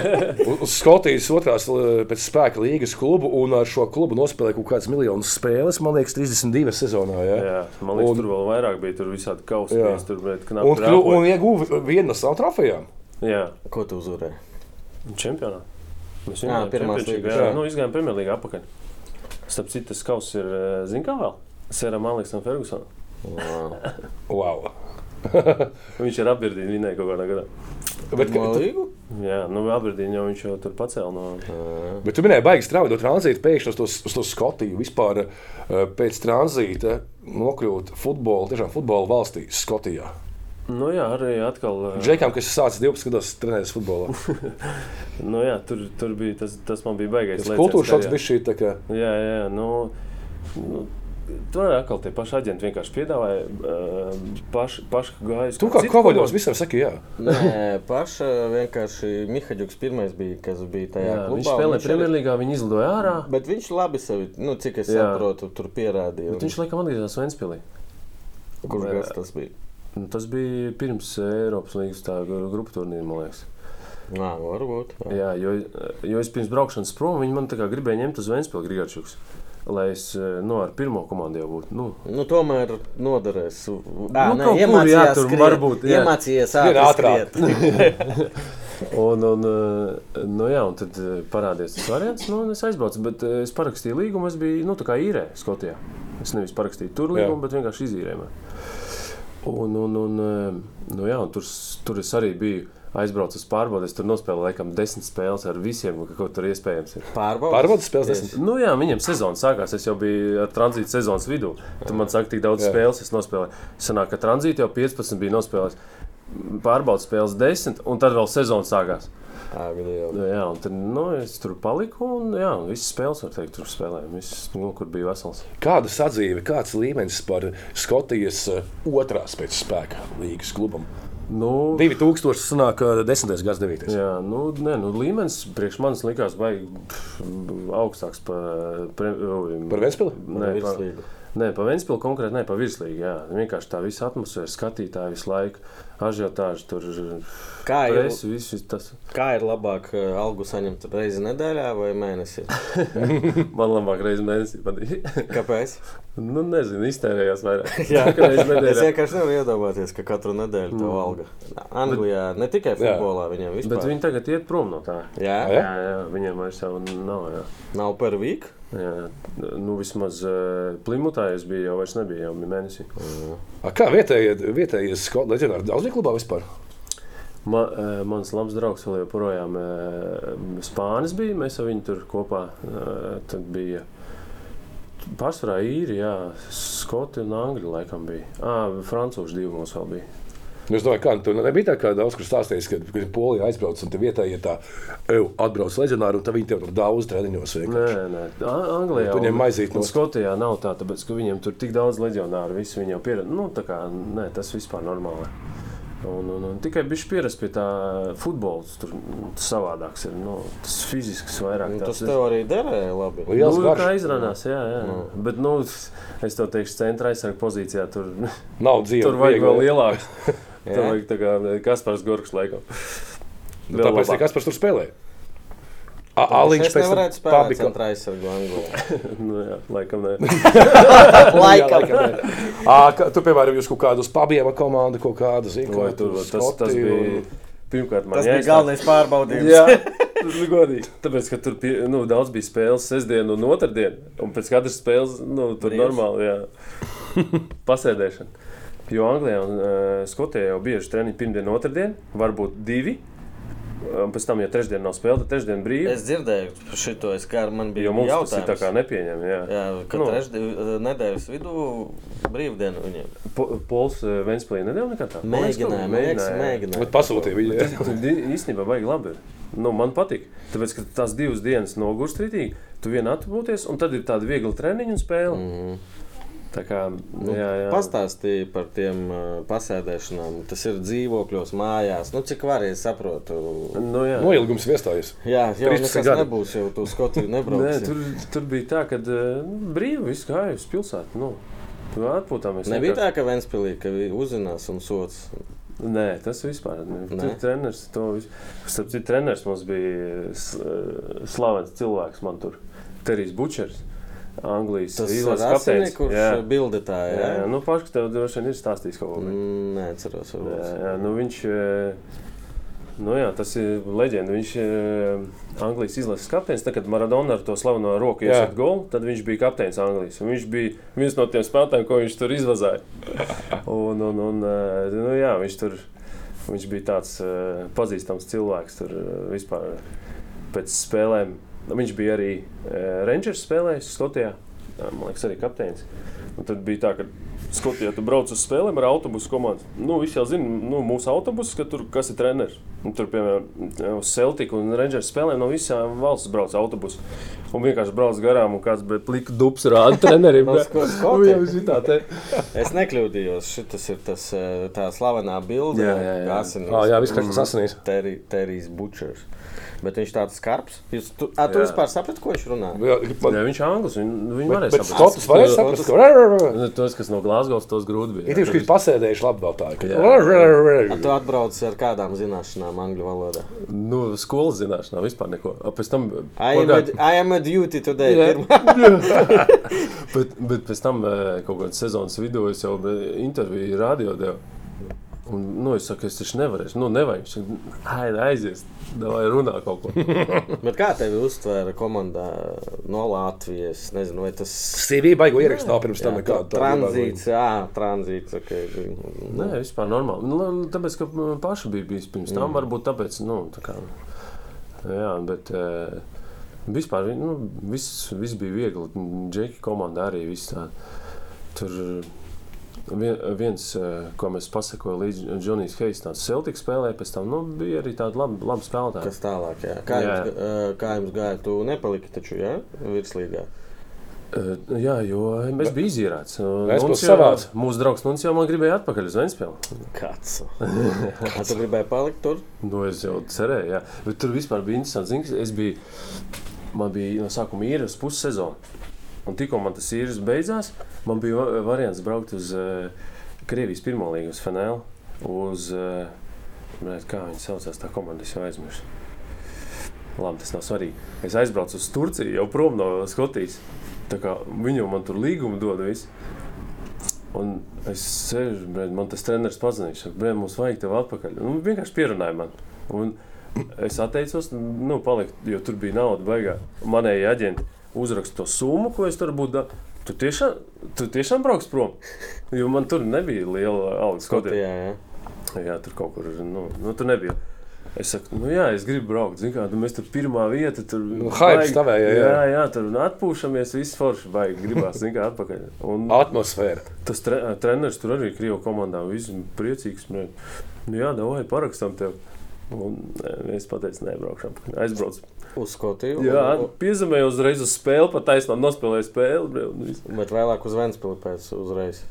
[laughs] uz- Skotijas otrās eh, pēc spēka līgas klubu, un ar šo klubu nospēlēja kaut kādas miljonas spēles, man liekas, 32 sezonā. Ja? Jā, man liekas, Un- tur vēl vairāk bija. Tur visādi kausi, Jā. tur bija Un, kļu- un ieguva vienu no savām trofejām. Jā, Ko tu uzvarēji? čempionā. Mēs līgas, jā, jā. nu, izgājām Premjerlīgā apakaļ. Starp citu, tas kauss ir, eh, zin kā vēl? Sēram Aleksam Fergusonam. Wow. Wow. [laughs] Viņš ir apbirdīgi vinēja kaut kādā gadā. Bet, No tu, līgu? Jā, nu apbirdīgi jau viņš jau tur pacēla no... bet tu minēji, baigas strauji no tranzīta pēkšņi uz to, uz to Skotiju. Vispār pēc tranzīta nokļūt futbola, tiešām futbola valstī, Skotijā. Nu jā, arī atkal... Džekam, kas sācis 12 gados trenēties futbolā. [laughs] Nu jā, tur, tur bija tas, tas man bija baigais. Tas kultūras šoks bija šī tā kā. Jā, jā, nu, nu tur arī atkal tie paši aģenti vienkārši piedāvāja uh, paši, paši gājas. Tu kā kovaļos visam saki, jā. Nē, paša vienkārši Mihaļuks pirmais bija, kas bija tajā Jā, klubā. viņš spēlēja Premjerlīgā, viņi izlidoja ārā. Bet viņš labi sevi, nu, cik es Jā. saprotu, tur pierādīja. Bet viņš laikam atgriezās Ventspīlī. Kurš gads tas bija? Nu, Tas bija pirms Eiropas līnijas tā grupu turnīra, man liekas. Nā, varbūt. Jā. Jā, jo, jo es pirms braukšanas prom, viņi man tā kā gribēja ņemt uz Ventspīli Grigarčuks. Lai es eh, nu, ar pirmo komandu jau būtu. Nu, Nu, tomēr noderēs. Ā, Nu, nē, kaut kur, iemācījās jā, tur skriet. varbūt, jā. Ātri ātrāk. [laughs] Un, un, eh, nu, jā, un tad eh, parādījās tas variants, nu, un es aizbraucu. Bet eh, es parakstīju līgumu, es biju nu, tā kā īrē Skotijā. Es nevis parakstīju tur līgumu, Jā. bet vienkārši izīrēju. Un, un, un, eh, nu, jā, un tur, tur es arī biju. Aizbraucu uz pārbaudi, es tur nospēlēju laikam desmit spēles ar visiem, ko tur iespējams ir. Pārbaudas. Pārbaudas spēles desmit. Nu, jā, viņam sezona sākās. Es jau biju tranzīta sezonas vidū. Tur man saka, tik daudz Jā. spēles es nospēlēju. Sanāk, ka tranzīta jau 15 bija nospēlējis. Pārbaudas spēles 10, un tad vēl sezona sākās. Ā, video. Nu, Jā, un tad nu, es tur paliku. Un, jā, un visas spēles, var teikt, tur spēlēju. Visas, nu, kur bija vesels. Kāda sadzīve, kāds līmenis par Skotijas eh, otrās pēc spēka līgas klubam? Nu, 2000 sanāk eh, 10. gads 9. Jā, nu, nē, nu, līmenis priekš manis likās baigi augstāks par, pre, Par Ventspili? Nē, par, Virslīgu. Nē, pa Vēnspilsnu konkrēti, ne pa virslīgu. Jā. Vienkārši tā visa atmosfēra, skatītāji visu laiku, ažiotāži tur. Kā ir, Presi, viss viss tas. kā ir labāk uh, algu saņemt reizi nedēļā vai mēnesī? [laughs] Man labāk reizē mēnesī patīk. [laughs] Kāpēc? nu, nezinu, iztērējās vairāk. [laughs] Jā, Es vienkārši nevaru iedomāties, ka katru nedēļu tev alga. Anglijā ne tikai Jā. futbolā, viņiem Bet vispār. viņi tagad iet prom no tā. Jā, Jā? Jā, jā, viņiem vairs jau nav. Jā. nav par vīku. Jā, nu, vismaz uh, Plimutā es biju, jau vairs nebija, jau bija mēnesī. A, Kā vietējie, vietējie Skotu leģionāri daudz bija klubā vispār? Ma, uh, mans labs draugs vēl joprojām uh, Spānis bija. Mēs ar viņu tur kopā uh, tad bija. Pārsvarā īri, jā, skoti un angļu laikam bija. Ah, francūži divi mums vēl bija. Nu, Es domāju, ka tur nebija tā, kā daudz kur stāstījis, ka, kad Polija aizbrauc un tur vietējie tā eju, atbrauc leģionāri, un tad viņi tev tur daudz treniņos. Nē, vienkārši. nē, A- Anglijā Tu ņem maizīt nost. Skotijā nav tā, tāpēc, ka viņiem tur tik daudz leģionāru, visi viņi jau pieredz. Nu, tā kā, nē, tas vispār normāli. Un, un, un tikai bija pierast pie tā futbola. Tur mm, savādāks ir. Nu, tas fizisks vairāk. Nu, tas tev arī derēja labi. Liels nu, garš. kā izrādās, jā, jā. Nu. Bet, nu, es tev teikšu, centra aizsarga pozīcijā tur, [laughs] Nav dzīve. tur vajag vēl lielāks. [laughs] Jā. Tur vajag tā kā Kaspars Gorgs laikam. Nu, Tāpēc labāk. nekas par tur spēlēja. Aliņš Es pēc tam spēlēt pabika- centrā aizsargu Anglijā. [laughs] nu, jā, laikam nē. [laughs] Laikam. nē. [laughs] Ā, ka- Tu, piemēram, jūs kaut kādu uz pabiem komandu, kaut kādu zinu, Vai tur, tas, tas bija. Pirmkārt, man Tas bija galvenais pārbaudījums. Jā, tas bija godīgi. Tāpēc, ka tur pie, nu, daudz bija spēles sestdien un otrdien. Un pēc katras spēles nu, tur Brīvs. normāli jā. pasēdēšana. Jo Anglijā un uh, Skotijā jau bieži treniņi pirmdien, otrdien, varbūt divi. Un pēc tam, ja trešdien nav spēle, tad trešdien brīvi. Es dzirdēju par šito, es kā man bija Jo mums tas ir tā jautājums. kā nepieņem. Jā, Jā, ka Nu. nu. trešdien nedēļas vidū brīvdienu viņiem. Po, Pols eh, Ventspēlī nedēļa nekā tāda. Mēģināja, jā. mēģināja. Bet pasūtīja viņu. [laughs] Tad īstenībā baigi labi. Nu, man patīk. Tāpēc, ka tās divas dienas nogurst rītīgi, tu vien atpūties, un tad ir tāda viegla treniņa un spēle. Mm. Mm. Tā kā, Nu, jā, jā. Pastāstīja par tiem uh, pasēdēšanām. Tas ir dzīvokļos, mājās. Nu, cik var, es saprotu. Nu, jā. Noilgums viestājas. Jā, jau 13 nekas gadi. nebūs, jau tu Skotiju Nē, nebrauksi. tur, tur bija tā, ka nu, brīvi viss gāja uz pilsētu. Nu, tu atpūtāmies. Nebija tā, ka vi- uzzinās un sots. Nē, tas vispār ne. Nē? Tur treneris to visu. Starp citu, treneris mums bija s- slavens cilvēks man tur. Terijs Bučers, Anglijas Rasini, kapteins. kurš Jā. bildetā, Jā, jā? jā, nu paši, ka tev droši vien ir stāstījis kaut ko. Mm, Nē, ceros, Jā, varbūt. jā, nu viņš, eh, nu jā, tas ir leģenda. Viņš ir Anglijas izlases kapteinis. Tad, kad Maradona ar to slaveno roku Jā. iesaistīja golu, tad viņš bija kapteinis Anglijas. Un viņš bija viens no tiem spēlētājiem, ko viņš tur izvazāja. [laughs] Un, un, un, eh, nu, jā, viņš tur viņš bija tāds eh, pazīstams cilvēks. Tur eh, vispār pēc spēlēm. Viņš bija arī eh, Rangers spēlējis Skotijā. Jā, Man liekas, arī kapteinis. Un tad bija tā, ka Skotijā tu brauc uz spēlēm ar autobusu komandu. Nu, visi jau zina, nu, mūsu autobusus, ka tur kas ir treneris. Un tur, piemēram, uz Celtic un Rangers spēlēm no visām valsts brauc autobusu. Un vienkārši brauc garām un kāds bija plika dubs rāda trenerim. [laughs] [laughs] Nu. Es nekļūdījos. Šis ir tas, eh, tā slavenā bilde. Jā, jā, jā. Asinīs. Ah, jā, viss kaut kas asinīs. Teri- Terijs Bučers. Bet viņš tāds skarbs. Jūs, tu, a, tu Jā. vispār saprati, ko viņš runā? Jā, man, Jā, viņš ir anglis. Viņ, viņi bet, varēja bet saprast. Skotus varēja saprast, ka Nu, Tos, kas no Glasgow, tos grūti bija. ir tieši kad pasēdējuši labvēltāji. A, tu atbrauc ar kādām zināšanām angļu valodā? Nu, skolas zināšanā vispār neko. A, Pēc tam, I am, a, pagād- I am a duty today. [laughs] Bet, bet pēc tam eh, kaut kādā sezonas vidū es jau eh, interviju radio devu. Un, nu, es saku, es taču nevarēšu. Nu, nevajag. Viņš saka, "Ai, aizies. Vai runā kaut ko. [laughs] Bet kā tevi uztvēra komandā no Latvijas? Nezinu, vai tas CV baigo ierakstā pirms tam tādu tranzīts, jā, tranzīts. Okay. Nē, vispār normāli. Nu, labi, tāpēc, ka paši bija bijis pirms tam, Mm. varbūt tāpēc, nu, tā kā. Jā, bet. eh, Vispār vi- nu, viss, viss bija viegli. Džeki komanda arī viss tā. Tur viens, eh, ko mēs pasakojam līdz Džonijs Heis, tāds Celtics spēlēja, pēc tam nu, bija arī tādi labi, labi spēlētāji. Kas tālāk? Jā. Kā, Jā. jums, ga- kā jums gāja? Tu nepaliki taču, jā, virslīgā. Eh, Jā, jo mēs bijām izīrēti. Ventspils savāds. Mūsu draugs Nuns jau man gribēja atpakaļ uz Ventspili. Kāds? [laughs] Kā tu gribēji palikt tur? Nu, es jau cerēju, jā. Bet tur vispār bija interesanti. Zini, es biju, man bija no sākuma īra uz pussezonu. Un tikko man tas īres beidzās, man bija va- variants braukt uz uh, Krievijas pirmo līgu, uz Fanēlu. Uz, uh, kā viņi saucās, tā komanda, jau aizmirsu. Labi, tas nav svarīgi. Es aizbraucu uz Turciju, jau prom no Skotijas. Viņu man tur līgumu dod. Visu. Un es sēžu, bred, man tas treneris. Viņš saka, Brēn, mums vajag tevi atpakaļ. Nu, vienkārši pierunāja man. Un es atteicos, nu, palikt, jo tur bija nauda baigā. Manēji aģenti uzraksta to summu, ko es tur būtu. Tu tiešām, tu tiešām brauks prom? Jo man tur nebija liela alga. Skotijā. Jā, jā. Tur kaut kur nu, nu, tur nebija. Es saku, nu jā, es gribu braukt. Zini, kā, nu, mēs tur pirmā vieta, tur Nu, hype stavēja, jā. jā, jā, tur nu, atpūšamies, viss forši baigi. Gribās, zini, kā atpakaļ. Un Atmosfēra. tas tre, treneris tur arī Krievu komandā, viss priecīgs. Nu, jā, davai, parakstām tev. Un es pateicu, nebraukšu. Aizbraucu. Uz Skotiju. Jā, piezemēju uzreiz uz spēli, pat taisnām nospēlēju spēli. Bet vēlāk uz Ventspili pēc uzreiz.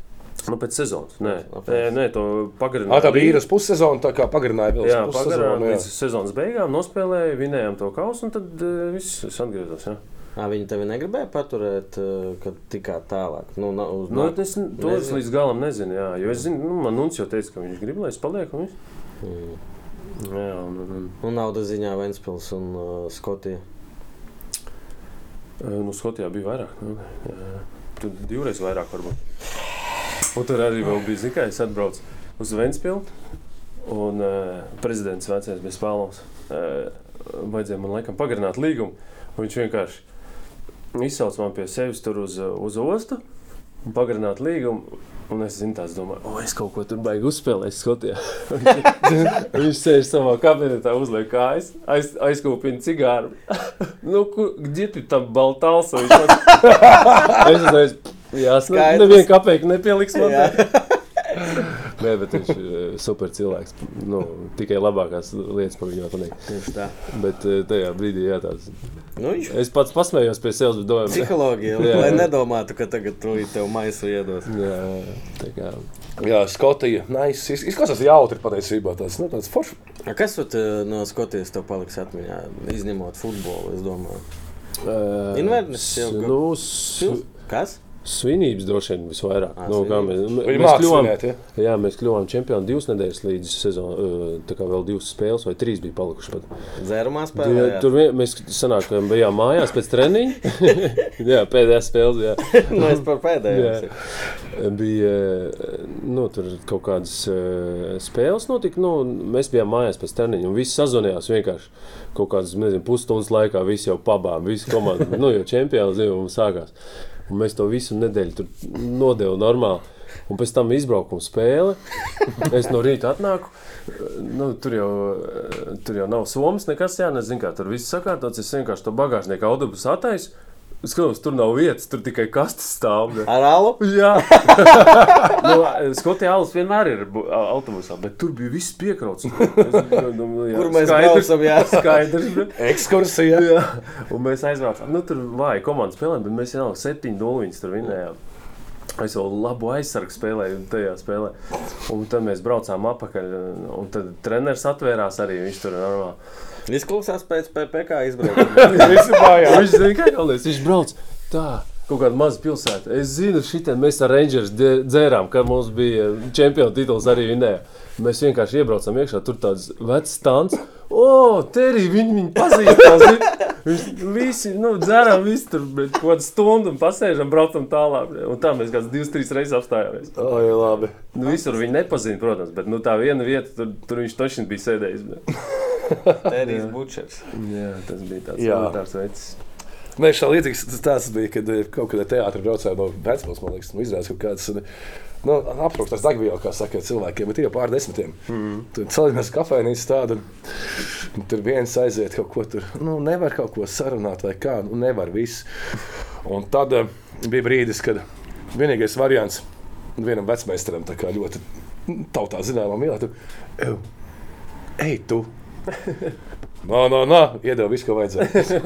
Nu, pēc sezonas. Nē, nē, nē to pagarināju. tā bija īras pussezona, tā kā pagarināja vēl Jā, pussezonu. jā. līdz sezonas beigām nospēlēju, vinējām to kausu, un tad uh, viss es atgriezos. Jā. Ā, viņi tevi negribēja paturēt, eh, kad tikā tālāk. Nu, na, uz, Nu, es to līdz galam nezinu, jā, jo es zinu, nu, man Nuns jau teica, ka viņš grib, lai es palieku. mm. Jā, un, un, un, Un naudas ziņā Ventspils un uh, Skotija. nu, Skotijā bija vairāk. Nu, jā, tur divreiz vairāk varbūt. Un tur arī bija, zini, kā es atbraucu uz Ventspildu, un uh, prezidents vecais bija spēlons. Uh, vajadzēja man laikam pagarināt līgumu, viņš vienkārši izsauca man pie sevis tur uz, uz ostu un pagarināt līgumu. Un es zinu, tās domāju, o, es kaut ko tur baigi uzspēlēju, Skotijā. [laughs] Viņš sēž savā kabinetā, uzliek kājas, aiz, aizkūpina cigāru. [laughs] nu, kur ģipi tam baltāls? Viņš [laughs] es uzreiz, jā, skaidrs. Nevienu kapeiku nepieliks man. Nē, bet viņš super cilvēks. Nu, tikai labākās lietas par viņu patīk. Tieši tā. Bet eh, tajā brīdī, jā, tāds. Nu, viņš Es pats pasmējos pie sevis, bet domāju, [laughs] [laughs] psiholoģija, Jā. lai nedomātu, ka tagad tu tev maisu iedos. jā, tā kā. Jā, Skotija. Nice. Iz- Izklausās jautri patiesībā. Tas nu, tāds foršs. A Kas vat, eh, no Skotijas tev paliks atmiņā, izņemot futbolu? Es domāju, Uh, Inverness jau- Nu, kas? Svinības droši vien visvairāk. Ā, Nu, mēs, mēs, mākslinieki kļuvām, svinēt. Ja? jā, mēs kļuvām čempioni divas nedēļas līdz sezonai. Tā kā vēl divas spēles vai trīs bija palikušas. Pat. Dzērumā Tur, spēlējāt? tur vien, mēs sanākām, bijām mājās pēc treniņa. [laughs] jā, pēdējā spēle. Jā. [laughs] nu, es par pēdējo. Jā. Bija nu, tur kaut kādas uh, spēles, notika. Nu, mēs bijām mājās pēc treniņa, un viss sazvanījās vienkārši kaut kādas pusstundas laikā. Visi jau pabām, visi komanda, nu, jau čempions jau mums sākās. Un mēs to visu nedēļu tur nodevām normāli. Un pēc tam izbraukuma spēle. Es no rīta atnāku. Nu, tur, jau, tur jau nav somas, nekas jānezina, tur viss sakārtots. Es vienkārši to bagāžnieku autobusu attaisu. Es skatos, tur nav vietas, tur tikai kastes stāv. ne. Ar alu? Jā, [laughs] nu, Skotijā alus vienmēr ir autobusā, bet tur bija viss piekrauts. Nu, Kur mēs skaidrs, braucam. [laughs] Skaidrs, Ekskursija. jā. Un mēs aizbraucām. Nu, tur vāja komanda spēlēja, bet mēs jau 7-0 viņus tur vinējām. Es vēl labu aizsargu spēlēju tajā spēlē. Un tad mēs braucām atpakaļ. Un tad treneris atvērās arī. Viņš tur normāli. Izklausās pēc PPC izbraukuma. [laughs] Visi mājās. Viņš zina, kā galvenais. Viņš brauc tā. Kaut kāda maza pilsēta. Es zinu, šitā mēs ar Rangers dzērām, kad mums bija čempionu tituls arī vinēja. Mēs vienkārši iebraucām iekšā, tur tāds vecs stāns. O, te arī viņi viņu pazīst. Viņš visi, nu, dzērām visi tur, bet kaut kādu stundu un pasēžam, braucam tālāk. Un tā mēs kāds divas, trīs reizes apstājāmies. Oi, labi. Nu, visur viņi nepazina, protams, bet nu, tā viena vieta, tur, tur viņš toši bija sēdējis. Bet... [laughs] Tērijs Bučers. Jā, tas bija tāds Jā. militārs veids. Mēs šā līdzīgs stāsts bija, kad eh, kaut kādā teātrī braucām no Vecpils, man liekas, nu, izrādās kaut kādas. Nu, Apgrūstās degvielas, kā saka, cilvēkiem, bet jau pār desmitiem. Mm. Tur celāmies kafejnīcā tādu, un tur viens aiziet kaut ko tur. Nu, nevar kaut ko sarunāt, vai kā, nu, nevar viss. Un tad uh, bija brīdis, kad vienīgais variants vienam vecmeistaram, tā kā ļoti tautā zināmam, "Ew, ej, tu! Nā, nā, nā, iedod visu, ko vajadzēja.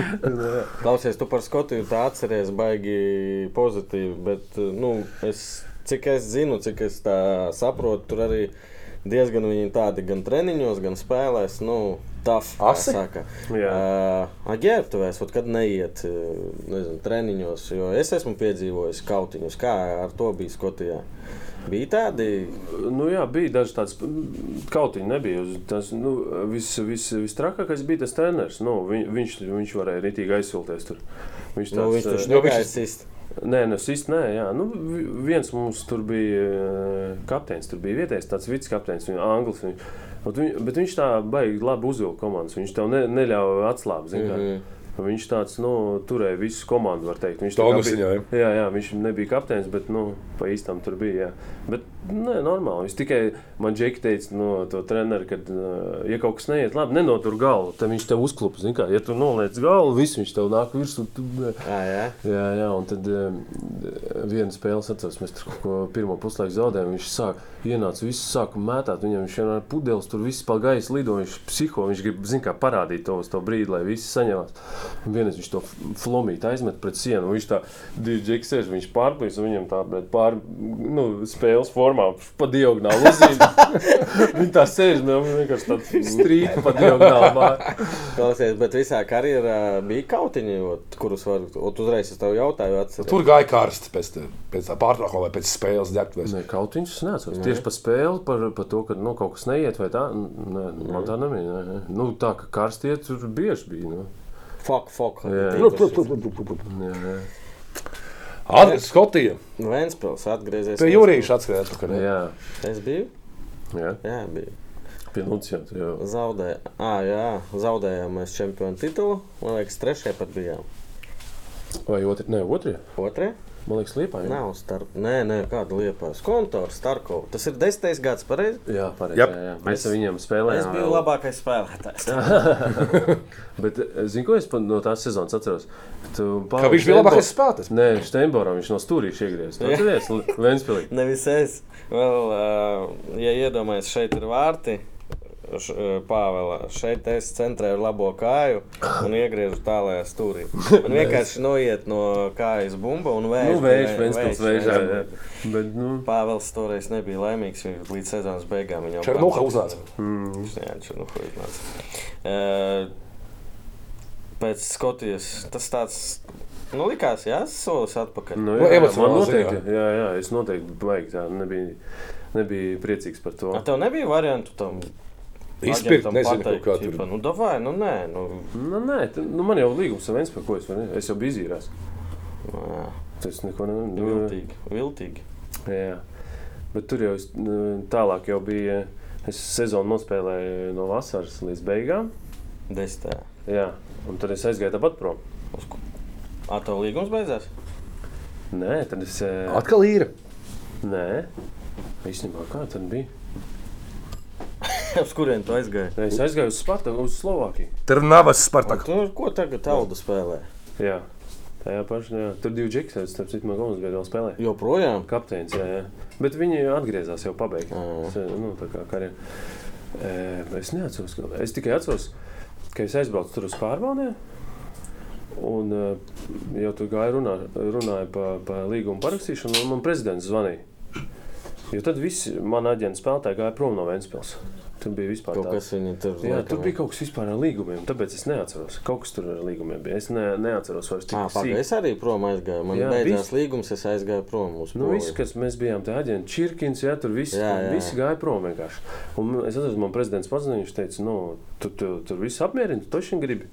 [laughs] Klausies, tu par Skotiju tā atceries baigi pozitīvi, bet, nu, es, cik es zinu, cik es tā saprotu, tur arī diezgan viņi tādi gan treniņos, gan spēlēs, nu, kā Asi? saka. Jā. Uh, Aģērbtuvēs, kad neiet uh, nezinu, treniņos, jo es esmu piedzīvojis kautiņus, kā ar to bija Skotijā. Bija tādi, Nu, jā, bija daži tādi kautiņi. Nebija. Tas nu, viss vis, vistrakākais bija tas treneris. Nu, viņ, viņš, viņš varēja ritīgi aizsilties tur. Viņš nu, viņš tāds, taču jo viņš- negāja sist. Nē, nu, sist, nē, jā. Nu, vi- viens mums tur bija kapteinis, tur bija vietējais tāds vicekapteinis, viņa anglis. Viņ, bet viņ, bet viņš tā baigi labi uzvilka komandas. Viņš tev ne, neļauj atslābt. Mm. -hmm. Viņš tāds nu, turēja visu komandu, var teikt. Viņš tā bija-. Jā, jā, viņš nebija kapteinis, bet nu, pa īstam tur bija. Jā. Bet nē, normāli. Viņš tikai man Džeki teica, no to treneru, ka, ja kaut kas neiet labi, nenotur galvu, tad viņš tev uzklupa. zini Kā, ja tu noliec galvu, viss viņš tev nāk virsū. Tu. Jā, jā. Jā, jā, un tad viena spēle atceros, mēs tur kaut ko pirmo puslaiku zaudējām. Viņš sāk ienāca, viss sāka mētāt. Viņam viņš vienmēr pudeles tur viss pa gaisu lido. Viņš psiho, viņš grib, zin kā, parādīt to uz to brīdi, lai visi saņemās. Un vienreiz viņš to flomīti aizmet pret sienu. un Viņš tā divi džeki sēž, viņš pārplīs un viņam tā bet pār, nu, spēles formā pa diagonāli uzzīmē. [laughs] Viņi tā sēž, nu, vienkārši tāda strīpa pa diagonāli. [laughs] Klausies, bet visā karjerā bija kautiņi, kurus var, uzreiz es tev jautāju, atceros. Tur gāja karsts pēc, tā- pēc tā pārtraukuma vai pēc spēles ģērbtuvēs. Nē, kaut viņš neatceros. Tieši par spēli, par, par to, ka nu, kaut kas neiet vai tā. Nē, man tā nebija. Nē. Nu, tā kā karstie tur bieži bija. Nu. Fok, fok. Jā. Jā, jā. Atgriezt Skotiju. Ventspils atgriezies. Pie Jurīša atskriet jā. Es biju? jā. Jā, biju. Pie Lucijā. Jā. Zaudē... ah, jā, zaudējām mēs čempionu titulu. Man liekas, trešajā pat bijām. Vai otri? Nē, otrie. Otrajā? Man liekas, Liepā. jā. Nav starp. Nē, nē, kāda liepās. Kontors, Starkovs. Tas ir desmitais gads, pareizi? Jā, pareizi. Jap. Jā, jā. Mēs ar viņiem Es spēlējām. biju vēl. labākais spēlētājs. [laughs] Bet, eh, zini, ko es pa- no tās sezonas atceros? Tu Kā viņš bija labākais spēlētājs? Nē, Steinboram viņš no stūrīša iegriezās. Tas ir viens Ventspilī. Nevis es. Vēl, uh, ja iedomājaties, šeit ir vārti. Š- uh, Pāvela. Šeit es centrēju labo kāju un iegriežu tālākajā stūrī. Man vienkārši noiet no kājas bumba un vējš. Nu, vējš, vējš, vējš, vējš. jā. Bet, nu, Pāvils toreiz nebija laimīgs. Viņš līdz sezonas beigām viņam Černuha uznāca. mm, Jā, Černuha uznāca. Uh, pēc Skotijas tas tāds, nu, likās, jā, solis atpakaļ. nu, Nu, jā, jā, man noteikti, jā, jā, es noteikti baigi tā nebija, nebija priecīgs par to. A tev nebija variantu tam? Izpirkt, nezinu, pateikt, kaut kā tur. ķipa, Nu, davai, nu, nē, nu, Nu, nē, t- nu, man jau līgums ar Ventspilu, ko es varu, es jau biju izīrās. jā, Tas neko ne, nu, viltīgi, viltīgi. Jā, bet tur jau es, nu, tālāk jau bija. Es sezonu nospēlēju no vasaras līdz beigām. Desmitā. Jā, un tad es aizgāju tāpat prom. Uz ko? A, tev līgums beidzās? Nē, tad es. eh, Atkal īra. Nē, īstenībā kā tad bija? [laughs] Uz kurien tu aizgāji? Es aizgāju uz Spartaku, uz Slovākiju. Trnavas A, Spartak. tu, ko tagad taudu spēlē? Jā, tajā pašā. Jā. Tur divi džekļi, starp citu, man komandas bija vēl spēlē. Joprojām? Kapteinis, jā, jā. Bet viņi atgriezās jau pabeigti. Es, Nu, tā kā karjeru. Es neatceros, ka es tikai atceros, ka es aizbraucu tur uz pārbaudēm. Un jau tur gāja runā, runāja par pa līgumu parakstīšanu, un man prezidents zvanīja. Jo tad visi mani aģenti spēlētāji gāja prom no Vēncpils. Tur bija vispār Kaut tāds- kas viņi tur Jā, tur bija kaut kas vispār ar līgumiem, tāpēc es neatceros. Kaut kas tur ar līgumiem bija. Es ne, neatceros vairs tik sīk. es arī prom aizgāju. Man Jā, beidzās viss. līgums, es aizgāju prom Nu, visi, kas mēs bijām tie aģenti, Čirkins, jā, tur visi, Jā, jā, visi gāja prom vienkārši. Un es atceros, man prezidents pazvanīja, viņš teica, nu, tu, tu, tur viss apmierina, tu taču gribi.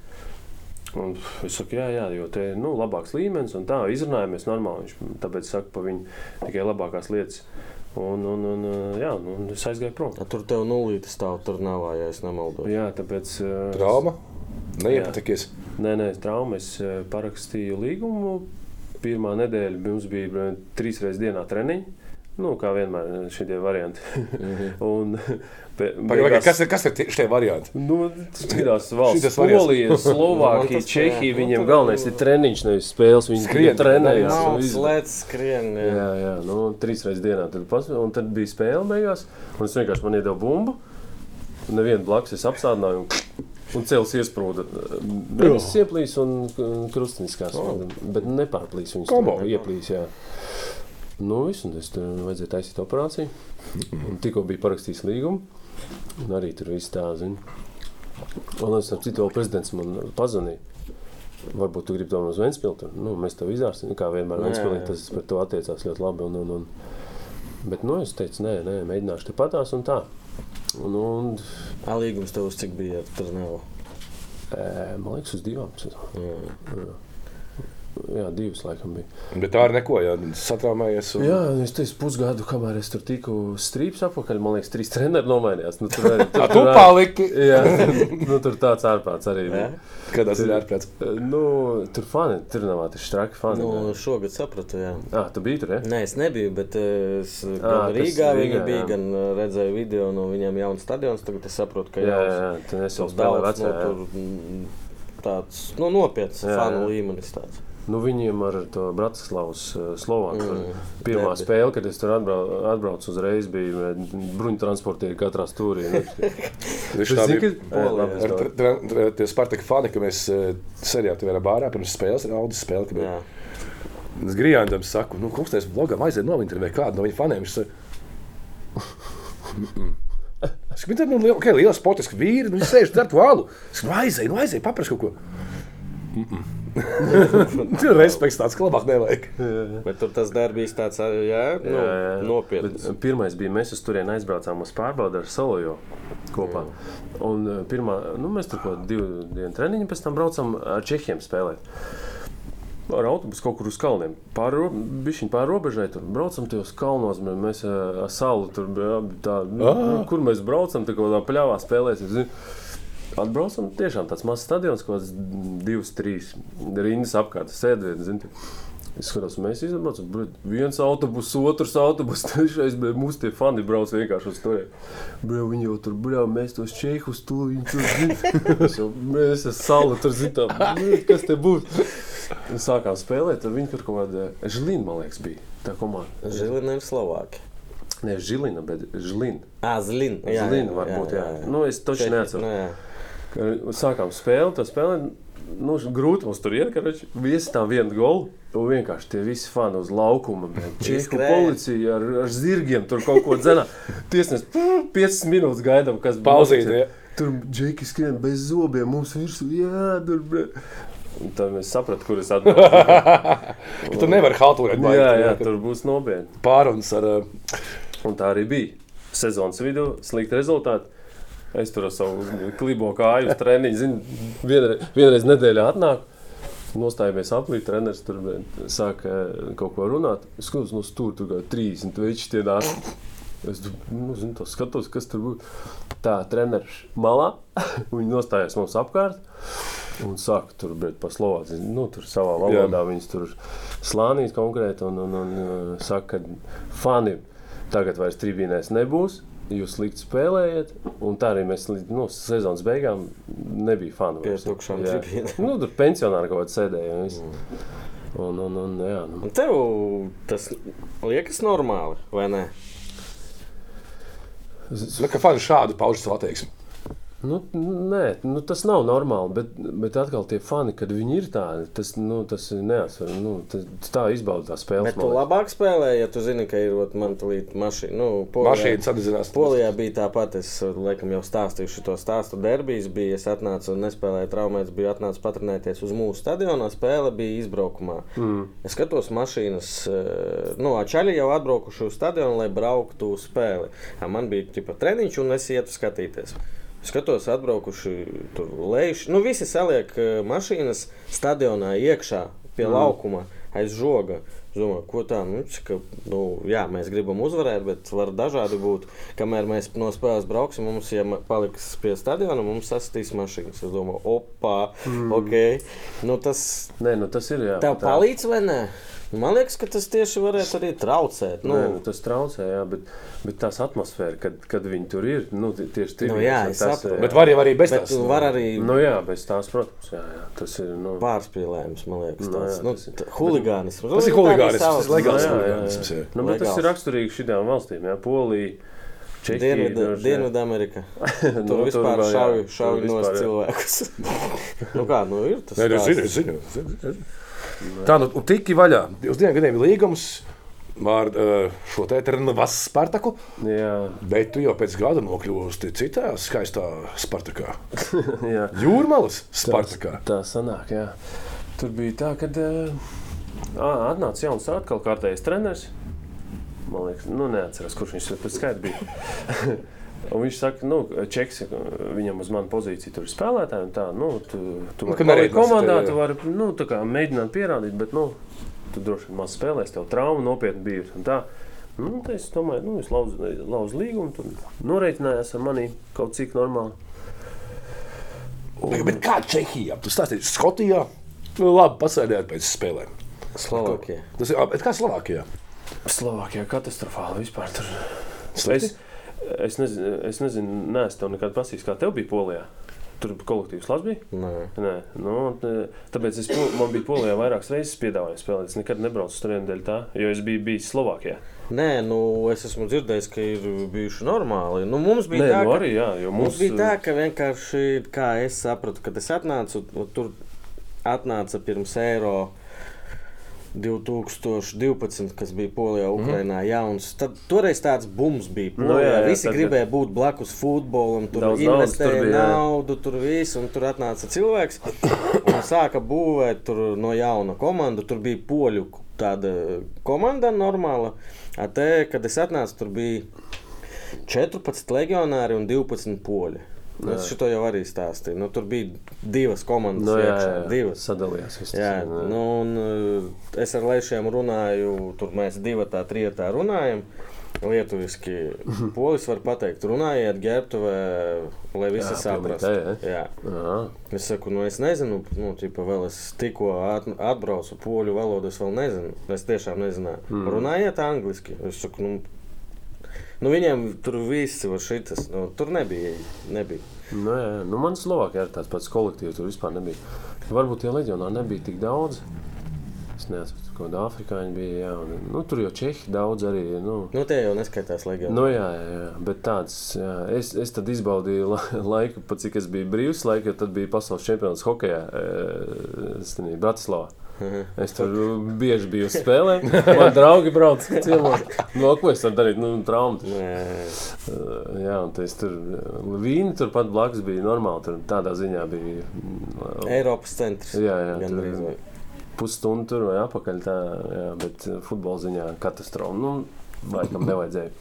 Un es saku, jā, jā, jo te ir nu, labāks līmenis, un tā izrunājamies normāli. Viņš tāpēc saka pa viņu tikai labākās lietas. Un, un, un jā, nu, un es aizgāju prom. A, Tur tev nulīte stāv, tur nav, ja es nemaldos. Jā, tāpēc. ā, Trauma. Neiepatikies. Nē, nē, trauma. Es eh, parakstīju līgumu. Pirmā nedēļa mums bija eh, trīs reizes dienā treniņi. Nu, kā vienmēr šie varianti. Mhm. [laughs] Un, be, beigās- Kas ir, kas ir šie varianti? Nu, citās valsts, Šitas variants. Polija, [laughs] Slovākija, tas, Čehija. Viņiem galvenais ir treniņš, nevis spēles. Viņi Skrien. viss. slēdz skrien. Jā. Jā, jā, nu, trīs reizes dienā. Tad, pas, un tad bija spēle beigās. Un es vienkārši man iedevu bumbu. Nevienu blakus es apstādināju. Un, un cēlus iesprūda. Viņas ieplīs un uh, krustiņskās. Bet nepārplīs viņas. Kombo. Ieplīs, jā. Nu, viss, un es tur vajadzēja taisīt operāciju. Un tikko bija parakstījis līgumu. Un arī tur viss tā, zina. Un es ar citu prezidents man pazvanīja. Varbūt tu gribi to uz Vēnspilsnu. Nu, mēs tev izārsim. Kā vienmēr Vēnspilsnē tas par to attiecās ļoti labi. Un, un, un. Bet nu, es teicu, nē, nē, mēģināšu te patās un tā. Un, un, A, līgums tev uz cik bija? Tur nav. e, man liekas, uz divām. Jā. Jā, divas laikam bija. Bet tā arī neko, ja satraumējies. Un... Jā, es teicu, pusgadu, kamēr es tur tiku strīps apakaļ, man liekas, trīs treneri nomainījās. Nu, tur arī [laughs] A, tu paliki. Jā, [laughs] nu, tur tāds ārprāts arī bija. Kad tas ir ārprāts? Nu, tur fani, tur nav tādi štraki fani. Nu, šogad sapratu, jā. Ah, tu biji tur, ja? Nē, es nebiju, bet eh, es Ā, gan tas Rīgā viņi Rīgā, bija, jā. gan eh, redzēju video no viņiem jaunas stadions. Tagad es saprotu, ka Jā, jā, jauns- jā. Tad es jau tas vecajā. nu, jā. tur, mm, tāds nu, nopietns Jā, fanu jā. līmenis. Tāds. Nu, viņiem ar to Bratislavas uh, Slovāku. Mm, Mm, Pirmā derbi. spēle, kad es tur atbrau, atbraucu uzreiz, bija bruņu transportieri katrā stūrī. Nu, [laughs] Viņš Tu tā zini, bija. ka- es Ar tra- tie Spartaka fani, ka mēs eh, tur bijām bārā pirms spēles, Audis spēle. ka bija. Es Grijānam saku, nu, kungs, tas blogam aiziet novintervēt kādu no viņa faniem. Viņš saka, "Mm-mm." Es saku, "Bet, nu, liela, okay, liela sportiska vīri, nu, viņi sēž dar to alu. Es saku, nu, aizej, nu, aizej, papras kaut ko. Tur [laughs] respekts tāds, ka labāk nevajag. Bet tur tas darbs tāds jā, nu, Jā, jā. nopietns. Pirmais bija, mēs uz turieni aizbraucām uz pārbaudi ar Solojo kopā. Un uh, pirmā, nu, mēs tur kaut divu dienu treniņu pēc tam braucam ar Čehiem spēlēt. Ar autobusu kaut kur uz kalniem. Pāri ro- pār robežai tur braucam tajos kalnos. mē- Mēs ar salu tur bijām. Tā, nu, kur mēs braucam, tā kā tā pļāvā spēlēsim. zini. Atbraucam, tiešām tāds mazs stadions, kaut kāds divas, trīs rindas apkārt, sēdvietas. Es skatos, mēs izbraucam, viens autobus, otrs autobus, [laughs] trešais, bet mūsu tie fani brauc vienkārši uz to. Viņi jau tur brauc, mēs tos čehus tur, zina. [laughs] Mēs esam salu, tur zinām, kas te būs. Un sākām spēlēt, tad viņi tur kaut kāda žlīna, man liekas, bija tā komanda. Žilina ir Slovākija. Ne žilina, bet žlīna. Ah, Zlina. Jā, Žlīna varbūt, jā. Nu, es taču neatceros. Nu, jā. Sākām spēli, tā spēle. Nu, grūti mums tur ir, ka visi tam vienu golu. Un vienkārši tie visi fani uz laukuma. Čehu policija ar, ar zirgiem tur kaut ko dzena. Tiesnes 5 minūtes gaidām, kas Pauzīt, ja. Tur džeki skrien bez zobiem, mums virsū jādara. Un Tad mēs sapratām, kur es atbildēju. [laughs] Ka tu nevari haltūrēt jā, tur, jā, ka tur būs nopietni. Pārunas ar uh, Un tā arī bija. Sezonas vidū slikti rezultāti. Es tur ar savu klibo kāju treniņu. Zinu, vienreiz, vienreiz nedēļā atnāk. Nostājāmies aplī, treneris tur sāka eh, kaut ko runāt. Es skatos, no stūra tur kā 30 veči tie nāk. Es nu, zinu, to skatos, kas tur būs. Tā, treneris malā. [laughs] Viņi nostājās mums apkārt. Un saka, tur bija pa slovācu. Nu, tur savā valodā viņas tur slānīs konkrēti. Un, un, un uh, saka, ka fani tagad vairs tribīnēs nebūs. Jūs slikti spēlējat, un tā arī mēs līdz nu, sezonas beigām nebija fani. Pie tukšām tribīnēm. Nu, tur pensionāri kaut kādā sēdēja. un viss. Un, un, un, jā, nu. Un tev tas liekas normāli, vai ne? nu, ka fani šādu pauž savu attieksmi. Nu, nē, nu, tas nav normāli, bet, bet atkal tie fani, kad viņi ir tādi, tas, nu, tas ir neatsver. Nu, tas, tā izbauda tā spēle. Bet tu labāk spēlē, ja tu zini, ka ir tulīt mašīna. Nu, Mašīna sadedzinās. Polijā bija tāpat, es laikam jau stāstīju šo stāstu. Derbijas bija, es atnācu un nespēlēju traumēs, biju atnācis patrenēties uz mūsu stadionā. Spēle bija izbraukumā. Mm. Es skatos mašīnas, nu, Čaļi jau atbraukuši uz stadionu, lai brauktu uz spēli. Man bija tipa treniņš un es ietu skatīties. Skatos, atbraukuši tur lejuši. Nu, visi saliek eh, mašīnas stadionā iekšā pie mm. laukuma aiz žoga. Es Domāju, ko tā, nu, ka, nu, jā, mēs gribam uzvarēt, bet var dažādi būt. Kamēr mēs no spēles brauksim, mums, ja paliks pie stadiona, mums sastīs mašīnas. Es domāju, opā, mm. ok. Nu, tas Nē, nu, tas ir. Jā, tev tā- palīdz vai nē? Man liekas, ka tas tieši varētu arī traucēt. Nu, Nu, Nē, nu, tas traucē, jā, bet, bet tās atmosfēra, kad, kad viņi tur ir, nu, tie- tieši tur Nu, jā, es saprotu. Bet var arī bez bet tās. tu var arī Nu, jā, bez tās, protams, jā, jā, tas ir. Nu, pārspīlējums, man liekas, Nu, tāds jā, nu, tas ir. t- huligānisms. Tas ir Nu, savas- tas ir legāls jā, jā, jā. huligānisms. jā. Nu, bet tas ir raksturīgi šīm valstīm, jā, Polija. Dienvidamerika. [laughs] Nu, Tur vispār vēl, jā, šauj, no vispār, jā. cilvēkus. [laughs] nu kā, nu ir tas Nē, nu, stāsts. zinu, zinu, zinu. Tā nu un tiki vaļā. Uz diviem gadiem ir līgums ar uh, šo te Trnavas Spartaku, Jā, bet tu jau pēc gada nokļūsti citā skaistā Spartakā. [laughs] jā. Jūrmālas Spartakā. Tā sanāk, jā. Tur bija tā, ka uh, atnāca jauns atkal kārtējs treneris. Man liekas, nu neatceros, kurš viņš ir pēc skaita bija. [laughs] Un viņš saka, nu, čeks, viņam uz manu pozīciju tur ir spēlētāji. un Tā, nu, tu, tu Nu, vari palikt nereitinās komandā, tu vari nu, tā kā mēģināt pierādīt, bet nu, tu droši vien maz spēlēsi, tev trauma nopietni bija. un tā. Nu, es domāju, nu, es lauzu lauz līgumu, tur norēķinājās ar mani kaut cik normāli. Bet, bet kā Čehijā? Tu stāstīji, Skotijā? Nu, labi, pasēdējāt pēc spēlēm. Slovākija. Tas ir kā Slovākijā. Slovākijā katastrofāli vispār. Tur. Slikti? Es, es nezinu, es nezinu neesmu tev nekad prasījis, kā tev bija Polijā. Tur bija kolektīvs labs. Bija? Nē. Nē, nu, tāpēc es, man bija Polijā vairākas reizes piedāvājums spēlēt. Es nekad nebraucu uz turieni dēļ tā, jo es biju bijis Slovākijā. Nē, nu, es esmu dzirdējis, ka ir bijuši normāli. Nu, mums bija Nē, tā, nu, arī, jā, Mums mums, bija tā, ka vienkārši, kā es sapratu, kad es atnācu, tur atnāca pirms eiro 2012, kas bija Polijā, Ukrainā. Mm. Jauns. Tad, toreiz tāds bums bija. Nu, Polijā. jā, jā, Visi tad- gribēja būt blakus futbolam, tur Daudz investēja tur bija, jā. naudu, tur viss, un tur atnāca cilvēks [coughs] un sāka būvēt tur no jauna komandu. Tur bija poļu tāda komanda normāla. Te, kad es atnācu, tur bija 14 legionāri un 12 poļi. Nu, es šo jau arī stāstīju. Nu, tur bija divas komandas. nu, jā, iekšā, jā, jā, divas. sadalījās. tas, Jā, jā. nu, un, uh, es ar Lēšiem runāju, tur mēs divi tā, trīs tā runājam. Lietuviski polis var pateikt, runājiet, ģērbtuvē, lai visi Jā, saprastu. Jā. Aha. Es saku, nu es nezinu, nu, tipa, vēl es tikko at, atbraucu poļu valodu, es vēl nezinu. Es tiešām nezināju. Mm. Runājiet angliski. Es saku, nu, nu viņiem tur viss var šitas. Nu, tur nebija. nebija. Nu, jā, nu, man Slovākijā ir tāds pats kolektīvs, tur vispār nebija. Varbūt tie leģionā nebija tik daudz. Es neatceros, kāda afrikāņa bija. Jā, un, nu, tur jau čehi daudz arī. Nu, Nu, tie jau neskaitās leģionā. Nu, jā, jā, jā, bet tāds, jā, es, es tad izbaudīju la- [laughs] laiku, pat cik es biju brīvs, laika, tad bija pasaules čempions hokeja e, Bratislavā. [laughs] Es tur bieži biju spēlē. Man draugi brauc ciemos. No ko es varu darīt? Nu, traumas. Uh, jā, un tas tur vīni turpat blakus bija normāli. Tur tādā ziņā bija mm, Eiropas centrs. Jā, jā. Gan tur, vai... Pusstundu tur vai apakaļ. Tā, jā, bet uh, futbola ziņā katastrofa. Nu, laikam nevajadzēja.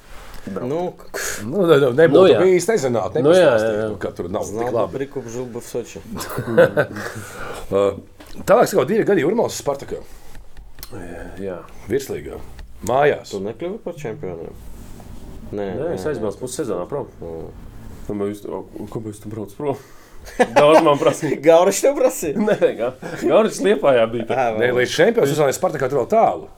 Braukt. Nu, nu, nu, nebūtu nu, bijis nezināt, nebūtu nu, jā, nu, jā, jā. ka tur nav tik labi. Prikupžu būs soči. [laughs] Uh, Tālāk, jau divi gadi Jurmālas Spartakā, Jā. virslīgā, mājās. Tu nekļuvi par čempioniem? Nē, Nē, es aizbraucu pussezonā prom. Mm. Kāpēc tu, brauc prom? [laughs] Daudz man prasīja. [laughs] Gauris tev prasīja? Nē, Gauris Liepājā bija. Ā, Ne, vēl. līdz čempionam sezonai Spartakā tur vēl tālu.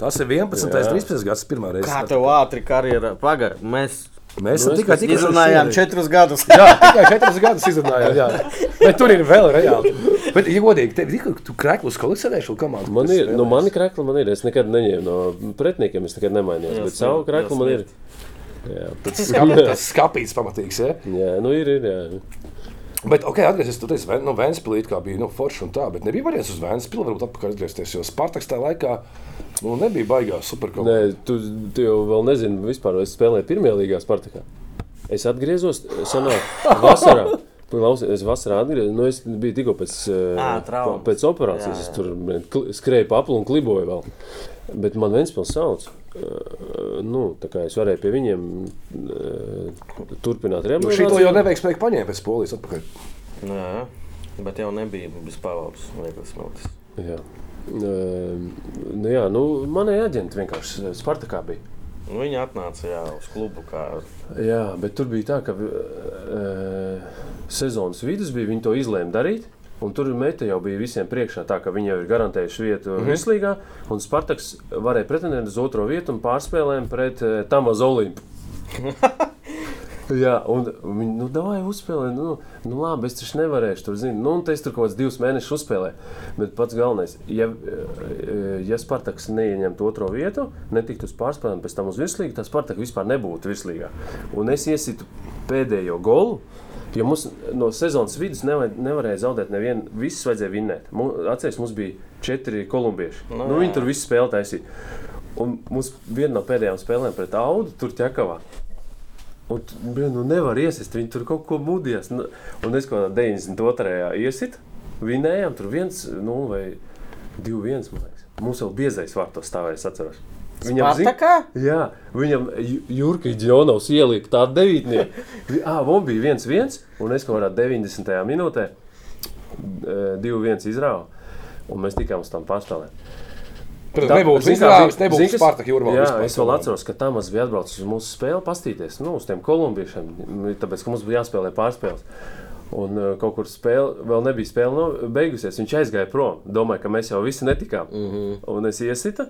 Tas ir 11. un Jā. 13. gads, pirmā reize. Kā tev ātri karjerā? Pagaid, mēs Mēs Nu, tikai tikai izrunājām četrus gadus. Jā, tikai četras gadus izrunājām. Jā. Bet tur ir vēl reāli. Bet, ja godīgi, tev ir tu krēklus kolekcionējuši šo komandu. Man ir, nu, mani krekli man ir. Es nekad neņēmu no pretiniekiem, es nekad nemainījos. Jā, Bet savu krekli man ir. Jā, tas skāpīts pamatīgs. Ja? jā, nu ir, ir, jā. Bet, ok, atgriezties pie tā, no Vēnspilsnes, kā bija nu, forši un tā, bet nebija variants uz Vēnspilsnes, varbūt atpakaļ atgriezties, jo Spartaks tajā laikā nu, nebija baigās superkomanda. Nē, tu, tu jau vēl nezini, vispār, es spēlēju pirmajā līgā Spartakā. Es atgriezos sanāk, [laughs] vasarā. Klausies, es vasarā atgriezos, nu es biju tikko pēc, eh, Ā, traumas. pēc operācijas. Jā, Es jā. tur man kli- skrēju pa aplu un kliboju vēl. Bet man Ventspils sauc. eh, Nu, tā kā es varēju pie viņiem eh, turpināt Nu, šī to rehabilitāciju. jau neveiksmīgi paņēma pēc polijas atpakaļ. Nē, bet jau nebija bez pavaldes. Liekas, smeltis. Jā. Eh, Nu, jā, nu, manai aģenti vienkārši Spartakā bija. Nu, viņi atnāca jā, uz klubu. Kā... Jā, bet tur bija tā, ka uh, sezonas vidus bija. Viņi to izlēma darīt. Un tur meta jau bija visiem priekšā, tā ka viņi jau ir garantējuši vietu mm -hmm. Vislīgā. Un Spartaks varēja pretendēt uz otro vietu un pārspēlēm pret uh, Tamazu Olimpu. [laughs] Jā, un viņi nu, davai uzspēlē. Nu, nu, labi, es taču nevarēšu tur zināt. Nu, un te es tur kaut kādus divus mēnešus uzspēlēju. Bet pats galvenais, ja, ja Spartaks neieņemtu otro vietu, netiktu uz pārspēlēm, pēc tam uz virslīgu, tad Spartaka vispār nebūtu virslīgā. Un es iesitu pēdējo golu. Jo mums no sezonas vidus nevar, nevarēja zaudēt nevienu. Visus vajadzēja vinnēt. Atcerieties, mums bija četri kolumbieši. Nu, Nu, viņi tur visu spēlē taisīja. Un mums viena no pēdējām spēlēm pret Audu tur ķekavā. Un, blin, nu nevar iesist, viņi tur kaut ko mudījās. Nu, Un es kaut kādā 92. iesitu, vinējām tur viens, nu, vai divi viens, man liekas. Mums jau biezais vārtos stāvēja, es atceros. Viņam Spartakā? Jā, viņam Ju- Jurka Džonovs ielika tādu devītnieku. Ah, man bija viens viens, un es kaut kādā 90. minūtē divi viens izrāvu, un mēs tikām uz tām pārspēlēm. Tā- nebūtu izrāvis, nebūtu kas- Spartaka jūrmā. Jā, es vēl atceros, ka Tamas bija atbraucis uz mūsu spēli, pastīties nu, uz tiem kolumbiešiem. Tāpēc, ka mums bija jāspēlē pārspēles. Un uh, kaut kur spēle, vēl nebija spēle no, beigusies. Viņš aizgāja prom. Domāju, ka mēs jau visi netikām. Mm. -hmm. Un es iesita,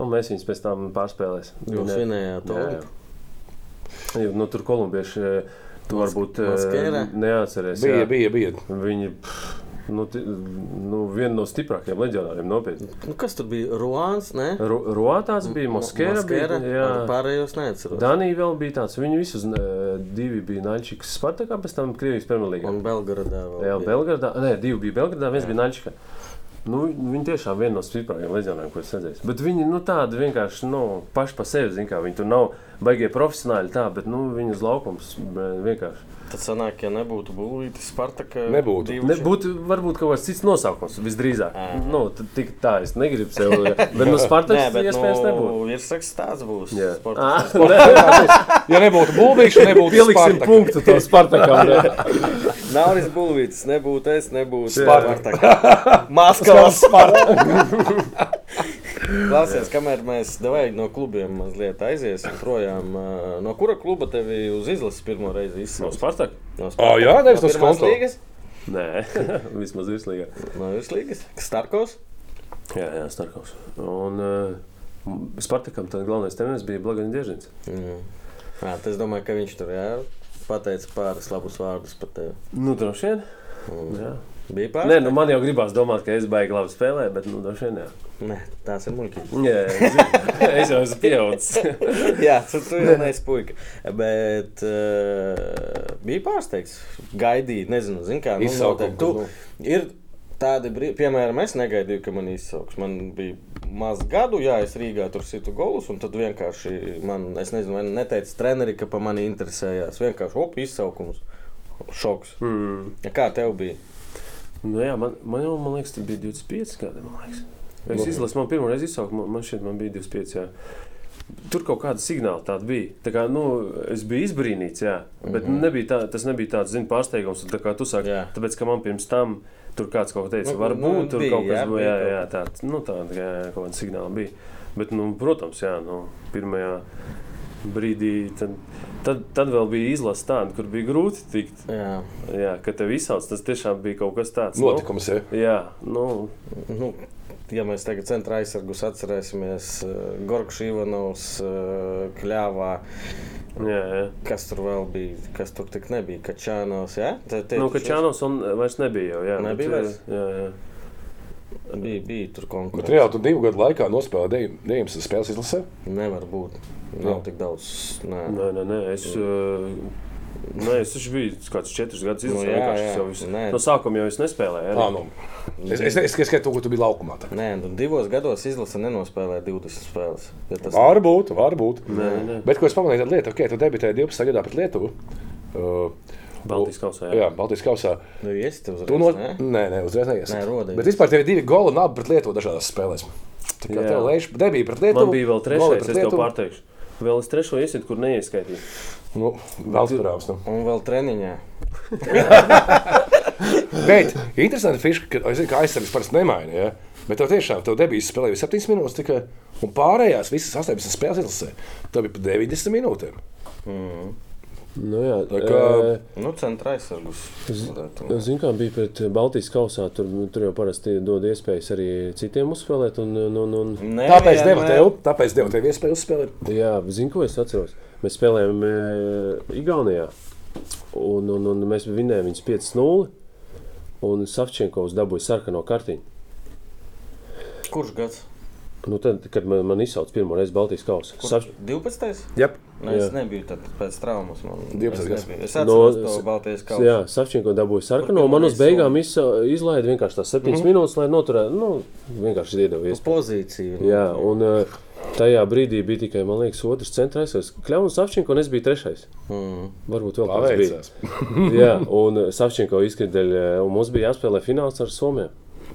un mēs viņus pēc tam pārspēlēsim. Jūs Vinē- vinējāt to Jā, jā. Jo, Nu, tur kolumbieši, eh, tu varbūt Maskēra? neatceries. Bija, jā. bija, bija. Viņi, pff, nu, nu, viena no stiprākajiem leģionāriem nopietni. Nu, kas tur bija? Ruāns, ne? Ro- Roātās bija, Moskēra Pārējos neatceros. Danija vēl bija tāds. Viņi visus eh, divi bija Naļčikas Spartakā, pēc tam Krievijas Premjerlīgā. Un Belgradā vēl. Jā, bija. Belgradā. Nē, divi bija Belgradā, viens Jā. bija Naļčikā. Nu, viņi tiešām viena no stiprākajiem leģionāriem, ko es redzēju. Bet viņi nu, tādi vienkārši nu, paši par sevi zina, kā viņi tur nav baigie profesionāļi. Tā, bet nu, viņi uz laukums vienkārši. Tad sanāk, ja nebūtu būvītas Spartaka. Nebūtu. divu Ne, še- būtu varbūt kaut kāds cits nosaukums visdrīzāk. Ā. Nu, tik tā es negribu sev. [laughs] Bet no Spartakas Nē, bet iespējams nu, nebūtu. virsraksts tāds būs. Jā. Sporta Ah, festivāls. [laughs] Ja nebūtu būvīši, nebūtu Pieliksim Spartaka. punktu to Spartakam. [laughs] Nauris Bulvīts, nebūtu es, nebūtu. Spartaka. [laughs] Maskavas Spartaka. Klausies, kamēr mēs devai no klubiem mazliet aiziesim projām. No kura kluba tevi uz izlases pirmo reizi No izsauca? Spartak? No Ā, jā, nevis no pirmās Skonto. līgas? Nē, [laughs] vismaz virslīgā. No virslīgas? Starkovs? Jā, jā, Starkovs. Un uh, Spartakam tad galvenais treneris bija Blagaņa Diežins. Mm. Jā, tas domāju, ka viņš tur jā, pateica pāris labus vārdus par tevi. Nu, droši vien. Mm. Jā. Bija Nē, pāris? nu, man jau gribās domāt, ka es baigi labi spēlēju, bet, nu, droši vien, jā. Nē, tās ir muļķības. Jā, [laughs] es jau esmu pieaudzis. [laughs] Jā, tu, tu jau neesi puika. Bet uh, bija pārsteigts. Gaidīt, nezinu, zin kā. Nu, noteikti. nu. tu, ir tādi brīži, piemēram, es negaidīju, ka man izsauks. Man bija maz gadu, jā, es Rīgā tur situ golus, un tad vienkārši man, es nezinu, vai neteica treneri, ka par mani interesējās. Vienkārši op, izsaukums. Šoks. Mm. Kā tev bija? Nu, jā, man, man jau, man liekas, tas bija 25 gadi, man. Es izlasu, man pirmo reizi izsauku, man, man šķiet, man bija 25. Jā. Tur kaut kāda signāla tāda bija. Tā kā, nu, es biju izbrīnīts, jā, bet mm -hmm. nebija tā, tas nebija tāds zin, pārsteigums. Tā kā tu saki, Jā. tāpēc, ka man pirms tam tur kāds kaut ko teica, Nu, varbūt nu, tur bija, kaut kas jā, bija. Jā, jā, tāds, nu, tāda jā, jā, kaut kāda signāla bija. Bet, nu, protams, jā, nu, pirmajā brīdī tad, tad, tad vēl bija izlase tāda, kur bija grūti tikt. Jā. Jā, kad tev izsauc, tas tiešām bija kaut kas tāds. Notikums, jā. Nu, jā, nu, Nu, ja mēs tagad centrā aizsargus atcerēsimies, uh, Gorgs Ivanovs, uh, Kļāvā, jā, jā. kas tur vēl bija, kas tur tik nebija, Kačānos, jā? Te, te, Nu, Kačānos un vairs nebija jau. Jā, Nebija bet, vairs? Jā, jā. Bija, bija tur Bet konkurence. reāli tu divu gadu laikā nospēlēji 19 spēles izlasē. Nevar būt. Nav tik daudz. Nē. Nē, nē, nē. Es, uh, nē, es taču biju kāds četrus gadus Nu, izlasījis. jā, jā. No sākuma jau es nespēlēju. Ah, arī. nu. Es, es, es, es skatos, to, ko tu biji laukumā. tā. Nē, nu, divos gados izlase nenospēlēja 20 spēles. Ja tas Varbūt, varbūt. Nē, nē. Bet, ko es pamanīju, tad lieta, ok, tu debitēji 12. gadā pret Lietuvu. Uh, Baltijas kausā. jā, Baltijas kausā. nu, iesi tu uzreiz, Tu no... ne? Nē, nē, uzreiz neies. Nē, rodējies. Bet vispār tev ir divi goli un abi pret Lietuvu dažādās spēlēs. Tā kā Jā. tev lēš, debija pret Lietuvu. Man bija vēl trešais, es tev pārteikšu. Vēl es trešo iesiet, kur neieskaitīju. Nu, vēl turās. Nu. Un vēl treniņā. [laughs] Bet interesanti fiška, ka zinu, ka aizsargs parasti nemaina. Ja? Bet tev tiešām tev debijas spēlēja 7 minūtes tikai, un pārējās visas 18 spēles izlasē. Tev bija pa 90 minūtēm. Mm. Nu, jā, Tā kā- ē, Nu, centrā aizsargus. Zinu, kā bija pret Baltijas kausā. Tur, tur jau parasti dod iespējas arī citiem uzspēlēt. Un, un, un, un, Tāpēc devu tev, tāpēc devu tev iespēju uzspēlēt. Jā, zinu, ko es atceros. Mēs spēlējām e, Igaunijā. Un, un, un mēs vinējām viņus 5-0. Un Savčenkovs dabūja sarkano kartiņu. Kurš gads? Nu, tad, kad man, man izsauca pirmo reizi Baltijas kausa. Kurš? 12. Yep. Nu, es Jā. nebiju tad pēc traumas. Man, 12 es. Es No- atceros to Baltijas kausu. Jā, Savčenko dabūja sarkano. Man uz beigām izsa- izlaida vienkārši tās 7 mm -hmm. minūtes, lai noturētu. Nu, vienkārši iedeva iespēju. pozīciju. Jā, un e, tajā brīdī bija tikai, man liekas, otrs centrais. Kļāvs Savčenko, un es biju trešais. Mm. Varbūt vēl kāds bija. [laughs] Jā, un Savčenko izkrita dēļ, un mums bija jāspēlē fināls ar Somiju.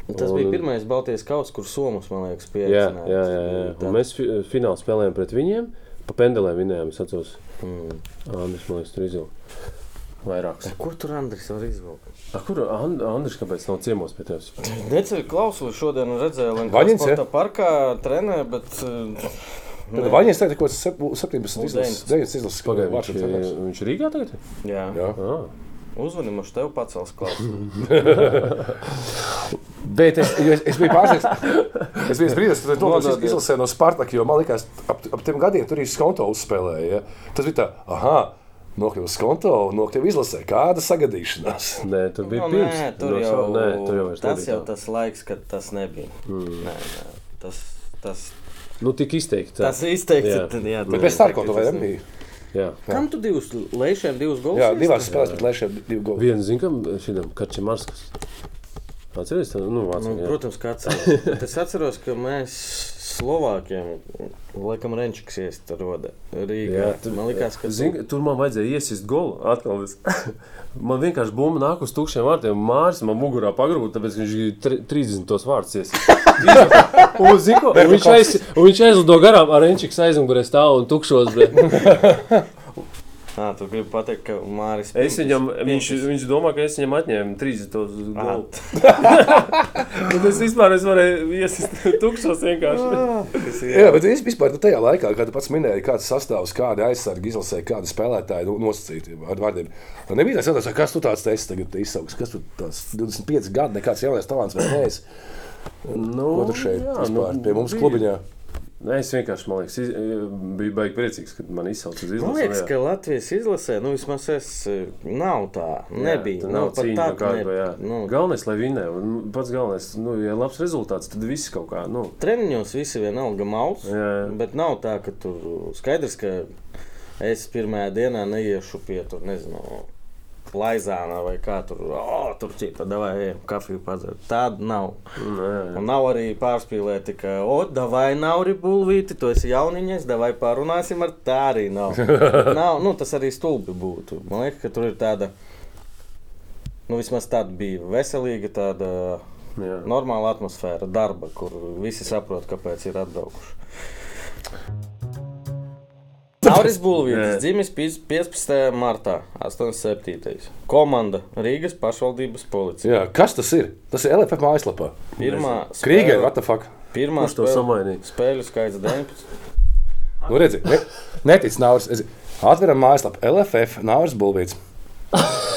Tas Un- bija pirmais Baltijas kausa, kur man liekas, Jā, pieaicināja. jā, jā, jā. Un mēs fi- finālā spēlējām pret viņiem. Pa pendelēm vinējām. Es atceros, Mm. Andris, man liekas, tur izvilka. Vairāks. Kur tur Andris var izvilkt? A, kur And, Andris, kāpēc nav ciemos pie tevis? Neceļu klausuli šodien redzēju, Vaņins, Lankās ja? parkā trenē, bet... uh, Tad Vaņas teica, ka 17 Nu, izlases, 9 izlases Pagaid, viņš, viņš ir Rīgā tagad? Jā, Jā. Ah. uzvanim, uz tevi pacels klausuli. [laughs] Bet es, es, es biju pārsteigts. Es biju brīdis, kad to Nododies. izlasīju no Spartaka, jo man liekas, ap, ap tiem gadiem tur īstenībā skonto uzspēlēja. Ja? Tas bija tā, ah, nokļuva skonto un nokļuva izlasē. Kāda sagadīšanās? [laughs] Nē, tur bija Nu, pirms. nē, tur No jau, nē, tur jau vairs tas nebija jau tas laiks, kad tas nebija. Mm. Nē, nē, tas, tas, Nu, tik izteikti. tas izteikti. Jā. tad, jā, Bet bez Starko to vai nebija? Jā. Kam tu divus lēšiem, divus golus? Jā, divās spēlēs pret lēšiem divi goli. Vienu zinu, kam šitam Kačemarskas. Atceries? tā? Nu, Nu, vācam, jā. protams, kā atceros. Es atceros, ka mēs Slovākiem, laikam, Renčiks iesta roda Rīgā. Jā, tur, man liekas, ka Zin, tur man vajadzēja iesist golu. Atkal. [laughs] Man vienkārši bumba nāk uz tukšiem vārtiem. Māris man mugurā pagrūda, tāpēc ka viņš grib tri- 30 tos vārdus iesist. [laughs] un, zin, ko, un, viņš aiz, un viņš aizlido garām ar Renčiks aizmugurē stāv un tukšos. [laughs] Nā, tu gribi pateikt, ka Māris Es viņam, viņš, viņš domā, ka es viņam atņēmu 30 Ā, gols. [laughs] Bet es vispār es varēju iesist [laughs] tukšos vienkārši. ir- Jā, bet es vispār nu, tajā laikā, kad pats minēji, kāds sastāvs, kāda aizsarga izlasē, kāda spēlētāja nu, nosacīti ar vārdiem. Nebija tāds jautājums, kas tu tāds esi tagad izsauks, kas tu tāds 25 gadu, nekāds jaunais talants vēl neesi. Nu, Ko tu šeit jā, vispār nu, pie mums bija. klubiņā? Nē, es vienkārši, liekas, iz, biju baigi priecīgs, kad man izsauca uz Man izlasi. liekas, jā. ka Latvijas izlasē, nu vismaz es eh, nav tā, nebija. Jā, nu, nav pat cīņa tā, par kādu, jā. nu, Galvenais, lai vinē. Un pats galvenais, nu, ja labs rezultāts, tad viss kaut kā, nu, Treniņos visi vienalga maus, jā. bet nav tā, ka tur skaidrs, ka es pirmajā dienā neiešu pie tur, nezinu, Laizānā vai kā tur, oh, tur ķipa, davai, ejam, kafiju padzert. Tāda nav. nē, Un nav arī pārspīlēti, ka, o, davai nav arī bulvīti, tu esi jauniņš, davai parunāsim ar tā arī nav. [laughs] nav nu, tas arī stulbi būtu. Man liekas, ka tur ir tāda, nu, vismaz tāda bija veselīga, tāda jā. normāla atmosfēra darba, kur visi saprot, kāpēc ir atbraukuši. Nauris Bulvītis, Nē. dzimis pis- 15. martā, 87. Komanda Rīgas pašvaldības policija. Jā, kas tas ir? Tas ir LFF mājaslapā. Pirmā spēle- what the fuck? Pirmā Kurš to samainīja? Spēļu skaits 19. Nu, redzi, ne, netic Nauris. Es- Atveram mājaslapu LFF, Nauris Bulvīts.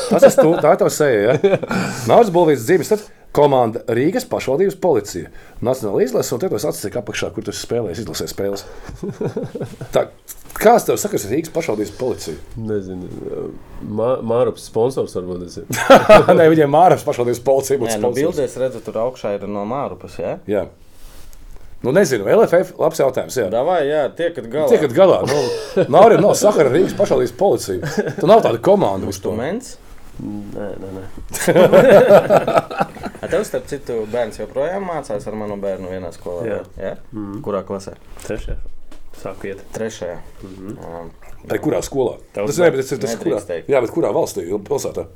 Tas ir tu, tā ir tava seja. Ja? [laughs] Nauris Bulvīts dzimis, tad komanda Rīgas pašvaldības policija. Nacionāla izlase, un te tos atsaka apakšā, kur tu esi spēlējis, izlasē spēles. [laughs] Tā, kāds tev sakars ar Rīgas pašvaldības policiju? Nezinu, Mā, Māraps sponsors varbūt tas ir. [laughs] Nē, viņiem Māras pašvaldības policija būtu Nē, nu, bildēs redzu, tur augšā ir no Mārupas. Ja? Jā. Nu, nezinu, LFF, labs jautājums. Jā. Davai, jā, tiekat galā. Tiekat galā. Nu, nav arī nav sakara ar Rīgas pašvaldības policiju. [laughs] Tu nav tāda komanda mens? Nē, nē, nē. [laughs] Tev, starp citu, bērns joprojām mācās ar manu bērnu vienā skolā? Jā. Ja? Mm. Kurā klasē? Trešajā. Sāku iet. Trešajā. Mhm. Mm -hmm. Tā kurā skolā? Tavs Tas, bet tas, tas, tas kurā, teikt. jā, bet kurā valstī? Pilsētā.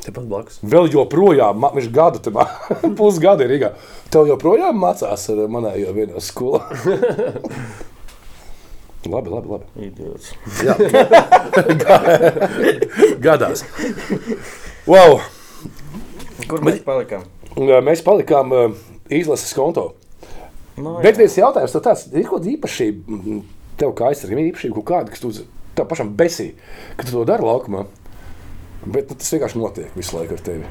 Tepat blakus. Vēl joprojām, viņš gadu tam [laughs] pusgadu ir Rīgā. Tev joprojām mācās ar manējo vienā skolā. [laughs] labi, labi, labi. Idiots. Jā. [laughs] Gadās. Wow. Kur mēs palikām? Un, ā, Mēs palikām ā, izlases konto. No, Bet viens jautājums, tev tāds ir kaut kāda īpašība, tev kā aizsargam, ir īpašība kaut kāda, kas tu uz- tev pašam besī, ka tu to dari laukumā. Bet nu, tas vienkārši notiek visu laiku ar tevi. [laughs]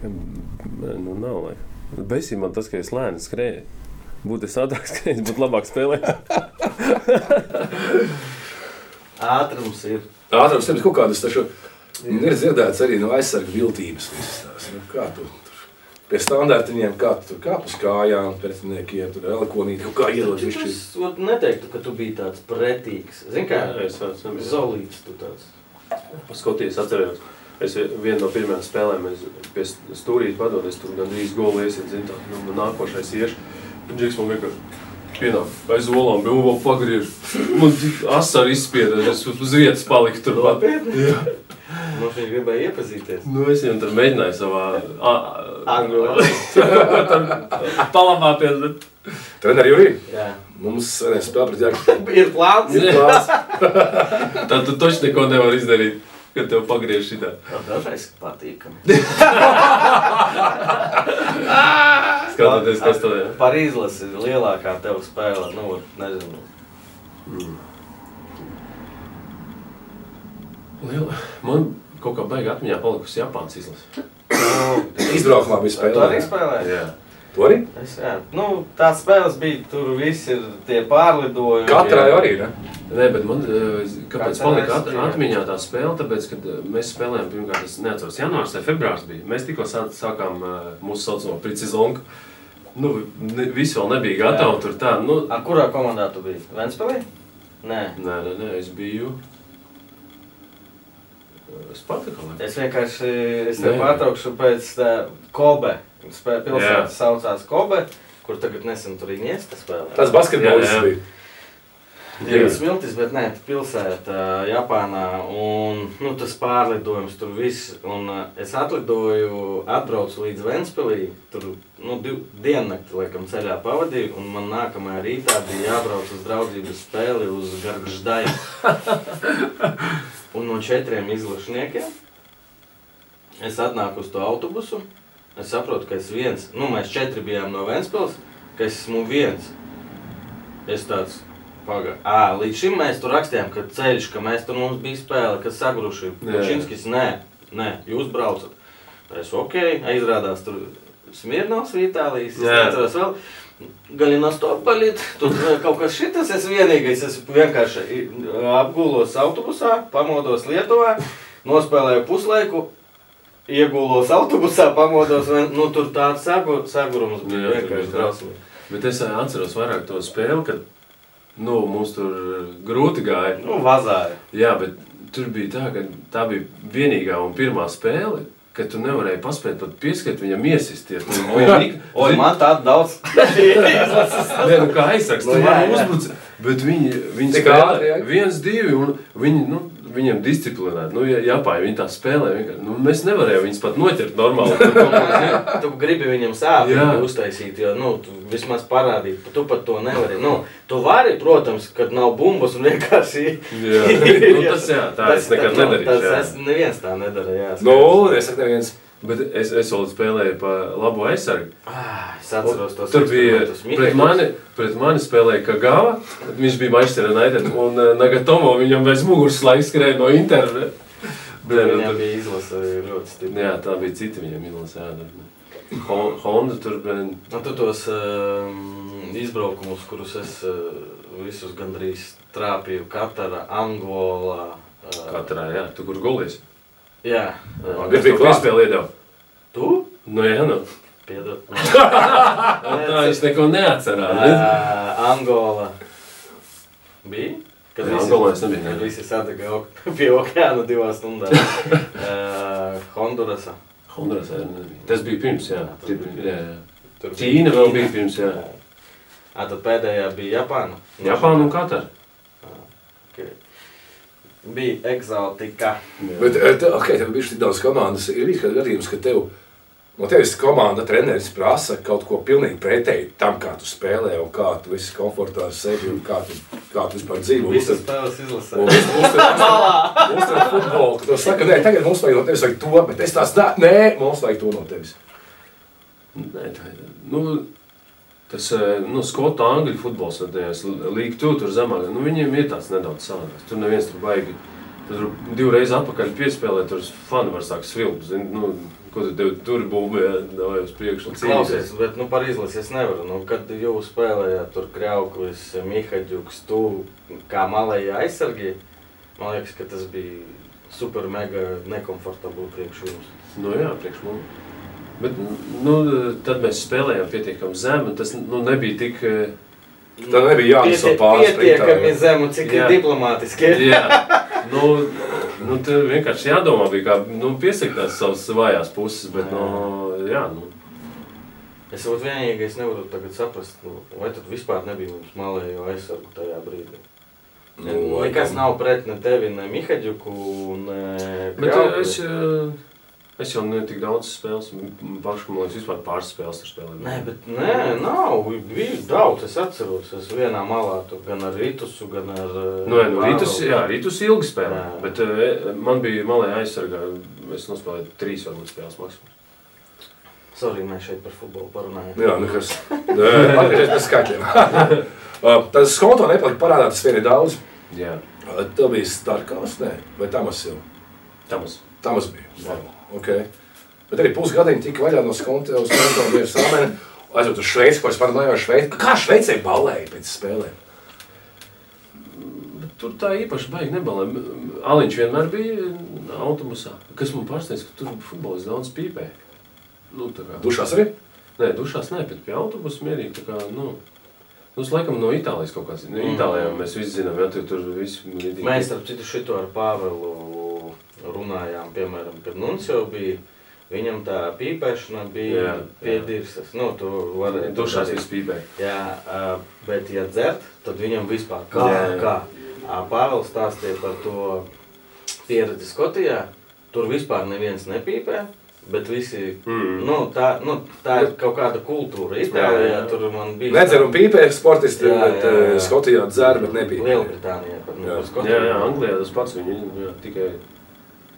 Nu nav. Lai. Besī man tas, ka es lēni skrēju. Būtu es ātrāk skrējis, būtu labāk spēlēt. [laughs] Ātrums ir. Ātrums ir kaut kādas taču ir dzirdēts arī no aizsarga viltības. nu, Kā tu tur pie standartiņiem, kā tu kāp uz kājām, pretiniekiem, tur elikonīt, kaut kā višķi. Es neteiktu, ka tu biji tāds pretīgs. Zini, kā es esmu Zolīts tu tāds. Skotijas atceros. Es vienu no pirmajām spēlēm es pie stūrītes padodu, es tur gandrīz golu iesiet, zinu, tā, nu, nākošais iešu. Un Džiks man vienkārši pienāk aiz olām, bija vēl pagriež. Man asari izspieda, es uz vietas paliku tur? Mums viņš gribēja iepazīties. Nu, es viņam tur mēģināju savā Angļu palamāties, bet Treneri Jurī, Jā. mums vienais spēlē pret Jāku. [laughs] Ir plāns. Ir plāns. [laughs] tā tu taču neko nevar izdarīt, kad tev pagriež šitā. Dažreiz patīkami. [laughs] Skatoties, kas to ir. Par izlasi lielākā tev spēle. Nu, nezinu. Liela. Man kaut kā baigā atmiņā palikusi Japānas izlase. [coughs] Izbraukumā bija Tu arī spēlē. Jā. Tu arī? Es, jā. Nu, tās spēles bija, tur viss ir tie pārlidojumi. Katrai jā. arī, ne? Nē, bet man, eh, kāpēc reiz, at, jā. atmiņā tā spēle? Tāpēc, kad eh, mēs spēlējām, pirmkārt, es neatceros, janvārs vai februārs bija. Mēs tikko sā- sākām eh, mūsu saucamo precizonku. Nu, ne, visi vēl nebija gatavi Jā. tur tā. Nu, Ar kurā komandā tu biji? Ventspēlī? Nē. nē, nē, nē, es biju. Eh, Spartakā. Es vienkārši es tev Nē. pārtraukšu pēc tā Kobe. Pilsēta saucās Kobe, kur tagad nesen tur Iniesta spēlē. Tas basketbols bija. Divas smiltis, bet nē, pilsēta Japānā. Un, nu, tas pārlidojums tur viss. Un, ā, es atlidoju, atbraucu līdz Ventspilī. Tur nu, diennakti laikam ceļā pavadīju. Un man nākamajā rītā bija jābrauc uz draudzības spēli uz Gargždaju. [laughs] Un no četriem izlašniekiem es atnāku uz to autobusu. Es saprotu, ka es viens, nu mēs četri bijām no Ventspils, ka es esmu viens. Es tāds. À, līdz šim mēs tur rakstījām, ka ceļš, ka mēs tur mums bija spēle, ka sagruši. Kučinskis, nē, nē, jūs braucat. Es ok, izrādās tur Smirnovs, Itālijas, es Jā. neatceros vēl. Galina stopalīt, tur eh, kaut kas šitas, es vienīgais, es vienkārši i, apgulos autobusā, pamodos Lietuvā, nospēlēju puslaiku, iegulos autobusā, pamodos, nu tur tāds sagur, sagurums bija vienkārši drausmīgi. Bet es ā, atceros vairāk to spēli, kad nu, mums tur grūti gāja. Nu, vazāja. Jā, bet tur bija tā, ka tā bija vienīgā un pirmā spēle, kad tu nevarēji paspēt pat pieskart viņam iesisties. Nu, Oi, man tāda daudz. [laughs] Nē, nu kā aizsargs, Nu, tu jā, vari jā. uzbrukt, bet viņi, viņi spēlē viens, divi, un viņi, nu, viņam disciplinēti. Nu, ja- Japāņi, viņi tā spēlē, vienkārši, nu, mēs nevarējām viņus pat noķert normāli. Kā- tu gribi viņam sāpes Jā. uztaisīt, jo nu, tu vismaz parādīt, tu pat to nevari. Nu, tu vari, protams, kad nav bumbas un vienkārši. Jā, [laughs] nu, tas jā, tā es nekad nu, nedarīšu. Tas es neviens tā nedara. Jā, Nu, es saku, neviens. Bet es, es vēl spēlēju pa labo aizsargu. Ah, es atceros tos Tur bija pret mani, pret mani spēlēja Kagava. Viņš bija Manchester United un uh, Nagatomo viņam bez muguras laiks skrēja no Inter. Bet, nu, Viņam tur- bija izlase ļoti stipra. Jā, tā bija cita viņam izlasē. Hon- Honda tur bija. Nu, tu tos um, izbraukumus, kurus es uh, visus gandrīz trāpīju, Katara, Angola. Uh, Katrā, jā, tu kur golies. Jā, Kas bija iedeva? tu? Nu, jā, nu. Piedod. [laughs] Tā viņš neko neatcerās. ne? Uh, Angola. Bija? Kad Jā, visi- Angolā es nebiju, Kad visi sadega [laughs] pie okeāna divās stundās. [laughs] uh, Hondurasā. Honduras arī nebija. Tas bija pirms, jā. Jā, tas bija. jā, jā. Tur Ķīna vēl bija pirms, jā. À, tad pēdējā bija Japāna. Japāna un Katara. Okay. Bija eksotika. Bet, eh, te- ok, tev bija tik daudz komandas. Ir bijis kāds gadījums, ka tev no tevis komanda treneris prasa kaut ko pilnīgi pretēji tam, kā tu spēlē un kā tu esi komfortā ar sevi un kā tu, kā tu vispār dzīvo. Visas Uztver- spēles un izlasē. uz- uztver- [laughs] Uztver futbolu, ka tu saki, nē, tagad mums vajag no tevis vajag to, bet es tās, nē, nē, mums vajag to no tevis. Nē, tā, nu, tas eh, nu, skotu angļu futbols, tas līnija tur, tur zemāk. Nu, viņiem ir tāds nedaudz savādāk. Tur neviens tur baigi. Tur divreiz atpakaļ piespēlē, tur fani var sākt svilpt. zini, Nu, ko tu tev tur būvē, vai uz priekšu? un Klausies, bet nu, par izlasi es nevaru. Nu, kad jūs spēlējāt tur Krauklis, Mihaģuks, tu kā malēji aizsargi, man liekas, ka tas bija super mega nekomfortabli priekš jums. Nu, jā, priekš mums. Bet, nu, tad mēs spēlējām pietiekami zemi. Tas nu, nebija tik. eh, Tā nebija jānesā pāri Pietiekami zemu, cik Jā. ir diplomātiski. [laughs] Jā, nu, nu, tur vienkārši jādomā, bija, kā nu, piesakt tās savas vājās puses. Bet, nu, jā, nu, Es jau vienīgais nevaru tagad saprast, nu, vai tad vispār nebija mums malējo aizsargu tajā brīdī. Nu, Nekas nav pret ne tevi, ne Mihaģuku, ne Bet eh, Kraukli. es, eh, es jau ne tik daudz spēles, pašu man liekas, vispār pāris spēles ar spēlēm. Nē, bet nē, nav. Bija daudz, es atceros. Es vienā malā tur gan ar Rītusu, gan ar. eh, Nu, jā, nu, rītus, Pāvelu. jā, rītus ilgi spēlē, Jā. bet uh, man bija malē aizsargā, es nospēlēju trīs varbūt spēles maksimums. Sorry, mēs šeit par futbolu parunājam. Jā, nekas. Atgriežamies pie skaitļiem. Tas konto nepalika parādā, tas vien ir daudz. Jā, Uh, Tev bija Starkavs, nē, vai Tamas jau? Tamas. Tamas bija. Wow. Okay. Bet arī pusgadiņi tika vaļā no skonta, uz skonta un bija sāmeni. Aizjūt uz Šveici, ko es padomāju ar Šveici. Kā Šveicē balēja pēc spēlēm? Tur tā īpaši baigi nebalē. Aliņš vienmēr bija autobusā. Kas man pārsteidz, ka tur futbols daudz pīpē. Nu, tā kā. Dušās arī? Nē, dušās nē, bet pie autobusa mierīgi. tā Kā, nu, nu, es laikam no Itālijas kaut kāds. Nu, Mm. Itālijā mēs visi zinām, ja tur, tur viss ir. Mēs, starp citu, šito ar Pāvelu runājām, piemēram, mums jau bija. Viņam tā pīpēšana bija Jā, pie jā. dirzas. Nu, tu vari Dušās ir spīpē. Jā, bet ja dzert, tad viņam vispār kā. Jā, jā. kā. Pāvils stāstīja par to pieredzi Skotijā. Tur vispār neviens nepīpē. Bet visi, Mm. nu, tā, nu, tā ir kaut kāda kultūra. Itālijā Jā, jā. tur man bija. Nedzer un pīpē sportisti, Jā, bet jā, jā. eh, Skotijā dzer, bet nepīpē. Lielbritānijā pat nu, par Skotiju. Jā, jā, Anglijā tas pats. Viņi jā, tikai.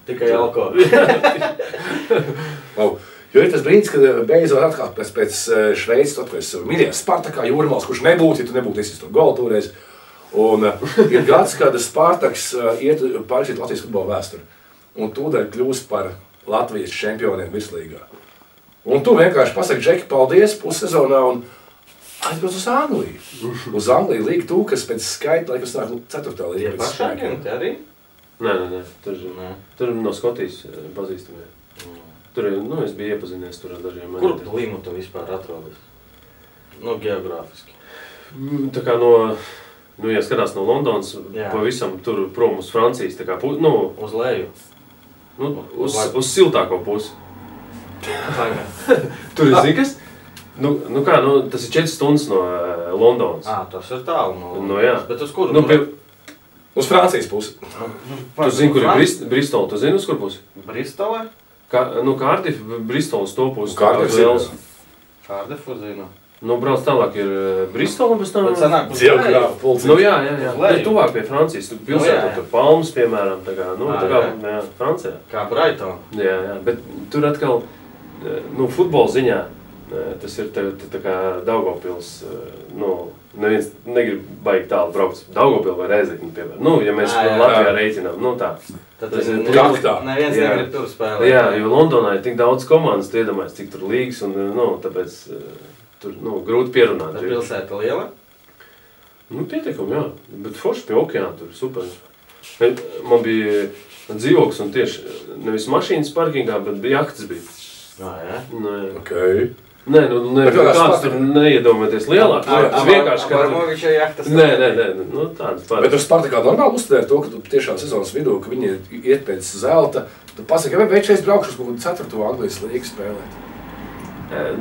Tikai alkohols. [laughs] Au. Jo ir tas brīdis, kad eh, beidzot atkal pēc, pēc eh, Šveices, kad es mīlēju Spartakā jūrmāls, kurš nebūtu, ja tu nebūtu izsis to golu toreiz. Un uh, ir gads, kad Spartaks iet pārrakstīt Latvijas futbola vēsturi. Un tūdaļ kļūst par Latvijas čempioniem virslīgā. Un tu vienkārši pasaki, Džeki, paldies pussezonā un aizbrauc uz Angliju. [laughs] Uz Angliju līga tu, kas pēc skaita, laikam, sāk 4. Tie līga. paši spēkiem. agenti arī? Nē, nē, nē. Tur, Nē. tur no Skotijas eh, pazīstamie. Tur ir, nu, es biju iepazinies tur ar dažiem Kur aģentiem. Limuta vispār atrodas? Nu, geogrāfiski. Mm, Tā kā no, nu, ja skatās no Londonas, Jā. pavisam tur prom uz Francijas, tā kā, nu, Uz leju. nu uz, Vai- uz siltāko pusi. [laughs] Tur ir zikas. Nu, nu kā, nu, tas ir 4 stundas no uh, Londonas. Ā, tas ir tālu no Nu, jā. Bet uz kuru? Nu, pie, Uz Francijas pusi. tu zini, kur ir Brist, Bristola, tu zini, uz kur pusi? Bristolē? Kā, nu, Cardiff, Bristola uz to pusi. Nu, Cardiff tā Vels. zinu. Nu, brauc tālāk ir uh, Bristola, tam... Bet uz Geogrāfa leju. pulciņš. Nu, jā, jā, jā. Ir tuvāk pie Francijas. Tur Nu, jā, jā. tur palmas, piemēram, tā kā, nu, Ā, tā kā, jā. jā, Francijā. Kā Brighton. Jā, jā, bet tur atkal, eh, nu, futbola ziņā, eh, tas ir tā, tā, tā kā Daugavpils, eh, nu, neviens negrib baigt tālu braukt. Daugavpil vai Reizekni, piemēram. Nu, ja mēs Jā, jā. Latvijā reiķinām, nu tā. Tad Tas ir kaktā. Neviens Jā. negrib tur spēlēt. Jā, jo Londonā ir tik daudz komandas, tu iedomājies, cik tur līgas, un, nu, tāpēc eh, tur, nu, grūti pierunāt. Bet pilsēta liela. Nu, pietiekami, jā. Bet forši pie okeāna tur super. Man bija dzīvoklis un tieši nevis mašīnas parkingā, bet bija jahtas. Bija. Jā, jā. Nē, Okay. Nē, nu, nē Bet kādā kāds tur neiedomāties lielāk. Tas vienkārši kā... Jahtas. Nē, nē, nē, nu, tādas Bet pārāk. uz Spartakā normāli uztvērt to, ka tu tiešām sezonas vidū, ka viņi iet pēc zelta. Tu pasaki, vai veids šeit braukšu uz kaut kādu 4. Anglijas līgu spēlēt.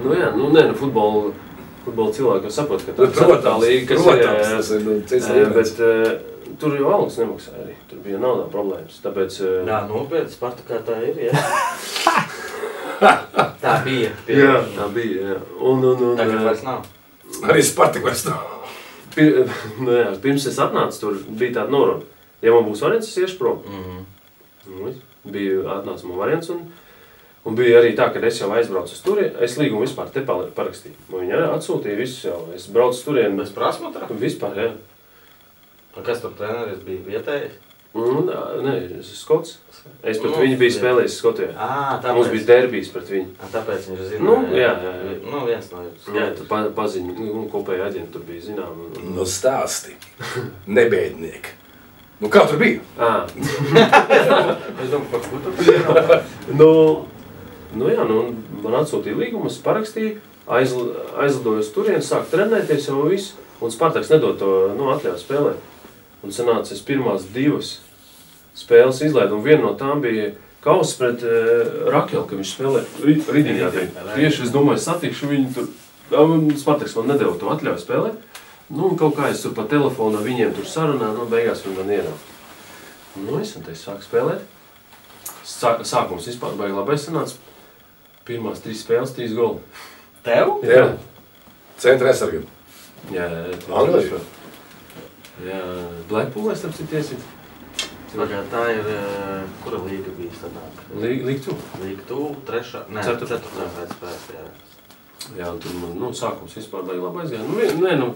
Nu, jā, nu, nē, nu, futbola, futbola cilvēki jau saprot, ka tā Nu, ir ceturtā līga, kas ir, protams, jā, tas ir nu, cits jā, līmenis. bet uh, tur jau algas nemaksāja arī. Tur bija naudā problēmas. Tāpēc, uh, Jā, nopietni, Spartakā tā ir. Jā. [laughs] tā bija. Pie... jā, tā bija. Jā. Un, un, un, Tagad vairs nav. Arī Spartakā vairs nav. Pir, [laughs] nu, jā, pirms es atnācu, tur bija tāda norma. Ja man būs variants, es iešu prom. Mhm. Nu, viss. bija atnācis man variants. Un, un bija arī tā, ka es jau aizbraucu uz turieni. Es līgumu vispār te parakstīju. Arī atsūtīja visus jau. Es braucu uz turieni. Bez prasmatra? Vispār, jā. Un Kas tur treneris bija vietējais? Ā, nē, es esmu skots. Es pret Nu, viņu biju spēlējis Skotijā. À, tāpēc. Mums bija derbijas pret viņu. Ā, Tāpēc viņš zina. Nu, jā, jā, jā. Nu, viens no jums. Jā, tur pa, paziņu, nu, kopēji aģenti tur bija zinām. Un, Nu, stāsti. Nebēdnieki. Nu, kā tur bija? à, [laughs] Es domāju, par ko tu tur [laughs] nu, nu, jā, nu, man atsūtīja līgumu, es parakstīju, aizl, aizlidoju uz turieni, sāku trenēties jau visu. Un Spartaks nedod to nu, atļauju spēlēt. Un sanāca, es pirmās divas spēles izlaidu, un viena no tām bija kausa pret uh, Rakelu, ka viņš spēlēja Rīgā. Tieši es domāju, satikšu viņu tur. Spartaks man nedēļa to atļauju spēlēt. Nu, un kaut kā es tur pa telefonu ar viņiem tur sarunāju, nu, beigās viņi man ierauga. Nu, es un te sāku spēlēt. Sā, sākums vispār baigi labi sanāca. Pirmās trīs spēles, trīs goli. Tev? Jā. Centra aizsargam. Jā. Anglija? Jā, Blackpool es tam citiesi. Pagād, tā ir, eh, kura līga bija sanāk? Līg tu. Līga tu, trešā, nē, Ceturtā. pēc, jā. Jā, un tur man, nu, sākums vispār baigi labi aizgāja. Nu, nē, nu,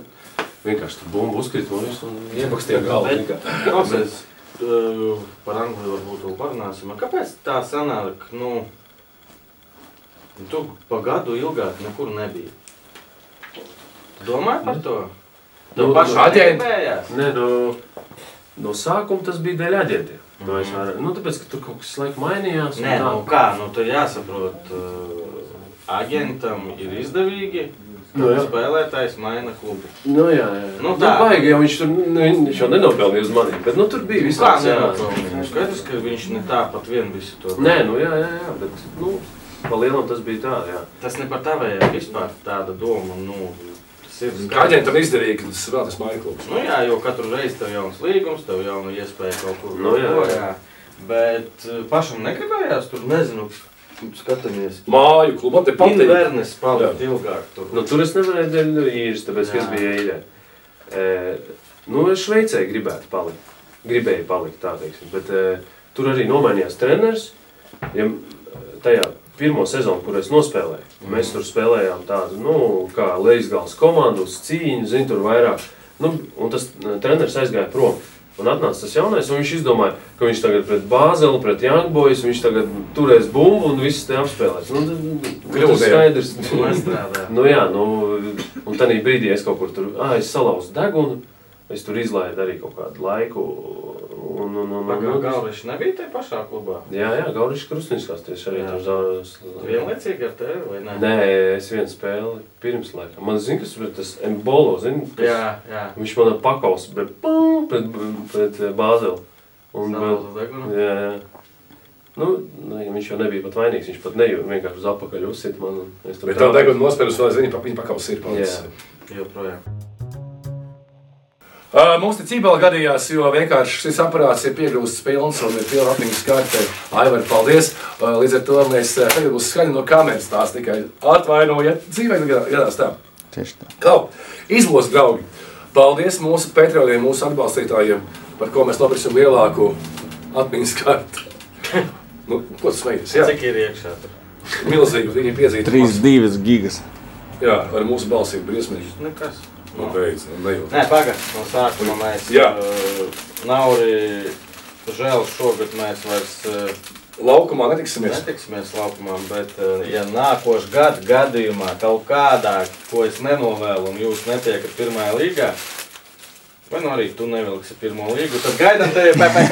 vienkārši tur bumbu uzkrīt un visu un iebakstīja galvu. Bet-. Klausies, eh, par Angliju varbūt vēl parunāsim. Kāpēc tā sanāk, nu, tu pa gadu ilgāk nekur nebija? Domāji par to? Nu, pašu nu, aģenti. negribējās? Nē, no, no sākuma tas bija dēļ aģentiem. Mm. -hmm. Nu, tāpēc, ka tur kaut kas laika mainījās. un Nē, tā. nu kā, nu tur jāsaprot, uh, aģentam ir izdevīgi, Nu, jā. spēlētājs maina klubu. Nu, jā, jā. Nu, Nu, tā. tā. Baigi, jau viņš tur, nu, viņš jau nenopelnīja uz maniem, bet, nu, tur bija Kā visāds, jā. nenopelnīja? Skaidrs, ka viņš ne tāpat vien visu to. Nē, nu, jā, jā, jā, bet, nu, pa lielam tas bija tā, jā. Tas ne par tavējiem vispār tāda doma. Nu, tas ir Kā aģentam izdarīja, ka tas vēl tas mājas klubs. Nu, jā, jo katru reizi tev jauns līgums, tev jauna iespēja kaut kur Nu, jā, ko, jā. Bet eh, pašam negribējās tur, nezinu, skatāmies. Māju klubam te patīk. Invernes palikt ilgāk tur. Nu, tur es nevarēju dēļ īres, tāpēc, ka es Jā. biju eļļā. E, nu, es Šveicē gribētu palikt. Gribēju palikt tā, teiksim. Bet e, tur arī nomainījās treneris. Ja, tajā pirmo sezonu, kur es nospēlēju, mēs tur spēlējām tādu, nu, kā Leisgals komandu uz cīņu, zin, tur vairāk. Nu, un tas treneris aizgāja prom. Un atnāca tas jaunais, un viņš izdomāja, ka viņš tagad pret Bāzeli, pret Jankbojas, viņš tagad turēs bumbu un viss te apspēlēs. Nu, nu, tas skaidrs. Nu, jā, nu, un tad brīdī es kaut kur tur, ah, es salauzu degunu, es tur izlaidu arī kaut kādu laiku. Un, un, un, un, Pagaidā Galviņš nebija tajā pašā klubā. jā, jā, Gaurišs Krustniskās tieši arī Jā. tur zāles. Vienlaicīgi ar tevi vai ne? Nē, es vienu spēli pirms laikam. Man zina, kas ir tas embolo, zina, kas, Jā, jā. viņš man pakaus pret, pum, pret, pret Bāzeli. Un, Salauzu degunu. jā, jā. Nu, nu, viņš jau nebija pat vainīgs, viņš pat nejūta, vienkārši uz apakaļ uzsit man. un es tur Bet tev gāju. deguna nospēlus vēl, zini, pa viņa pakaus ir palicis. Jā. Joprojām. Uh, mums te cīpēlā gadījās, jo vienkārši šis aparāts ir piegrūsts pilns un ir pilna atmiņas karte. Aivar, paldies! Uh, līdz ar to mēs uh, tagad būs skaņa no kameras tās tikai atvainojiet. Dzīvē gadā- gadās tā. Tieši tā. Klau, izlos, draugi! Paldies mūsu patroniem, mūsu atbalstītājiem, par ko mēs nopirksim lielāku atmiņas karti. [laughs] nu, ko tas? Jā, Cik ir iekšā milzīgi, viņi piezīmē. 3,2 gigas. Jā, ar mūsu balsīm briesmīgi. Nekas. Nu, beidz, nu, nejūt. Nē, pagaidi, no sākuma mēs. Jā. Uh, nav arī žēl šogad mēs vairs uh, Laukumā netiksimies. netiksimies laukumā, bet uh, ja nākošais gada gadījumā kaut kādā, ko es nenovēlu, un jūs netiekat pirmajā līgā, vai nu arī tu nevilksi pirmo līgu, tad gaidām tevi PPC.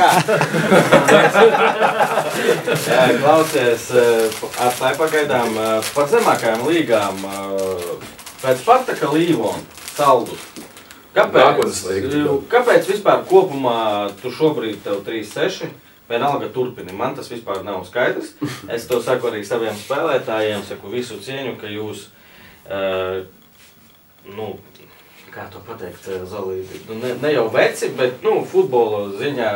[laughs] Jā, klausies, uh, ar tā pagaidām uh, par zemākajām līgām. Uh, pēc Spartaka Līvona saldu. Nākotnes līga. Kāpēc? Kāpēc vispār kopumā tu šobrīd tev 3-6? Vienalga turpini. Man tas vispār nav skaidrs. [laughs] Es to saku arī saviem spēlētājiem, saku visu cieņu, ka jūs, uh, nu, kā to pateikt, eh, Zolīti, nu, ne, ne jau veci, bet, nu, futbola ziņā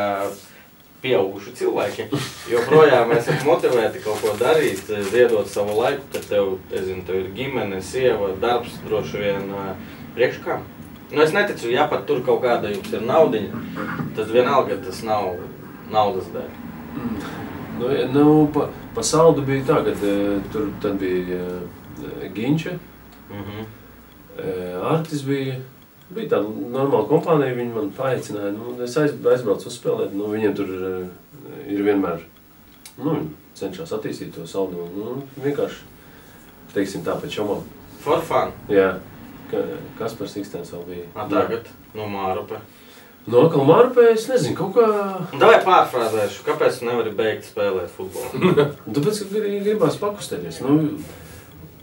pieauguši cilvēki. Joprojām esat motivēti kaut ko darīt, eh, ziedot savu laiku, kad tev, es zinu, tev ir ģimene, sieva, darbs droši vien uh, priekškā. Nu, es neticu, ja pat tur kaut kāda jums ir naudiņa, tad vienalga tas nav naudas dēļ. Nu, ja, nu, pa, pa saldu bija tā, ka uh, tur tad bija uh, Ginča, Mhm. uh, Artis bija. Bija tāda normāla kompānija, viņi man paaicināja. Nu, es aiz, aizbraucu uz spēlēt. Nu, viņiem tur ir vienmēr nu, cenšas attīstīt to saldu. Nu, vienkārši, teiksim tā, pēc šomām. For fun. Jā, ka, kas par Sikstēns vēl bija? A, tagad no Mārupe. No atkal Marpē, es nezinu, kaut kā... Davai pārfrāzēšu, kāpēc tu nevari beigt spēlēt futbolu? [laughs] Tāpēc, ka gri- gribās pakustēties. Nu,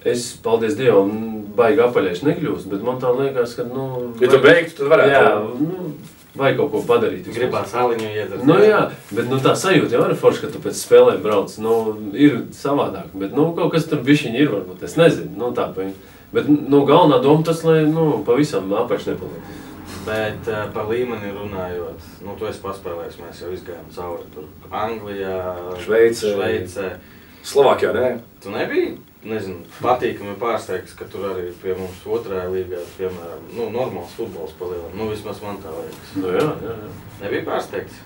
es, paldies Dievam, baigi apaļieši nekļūst, bet man tā liekas, ka, nu... Ja tu beigtu, tad varētu. Jā, nu, vajag kaut ko padarīt. Gribās haliņu iedot. Nu, jā, bet nu, tā sajūta jau ir forša, ka tu pēc spēlēm brauc. Nu, ir savādāk, bet nu, kaut kas tur bišķiņi ir, varbūt es nezinu. Nu, tā, pa- bet nu, galvenā doma tas, lai nu, pavisam apaļš nepaliek. Bet uh, par līmeni runājot, nu, tu esi paspēlējis, mēs jau izgājām cauri tur Anglijā, Šveicē. Šveicē. Slovākijā, nē. Tu nebija, nezinu, patīkami pārsteigts, ka tur arī pie mums otrajā līgā, piemēram, nu, normāls futbols palielam. Nu, vismaz man tā liekas. Nu, jā, jā, jā. Nebija pārsteigts.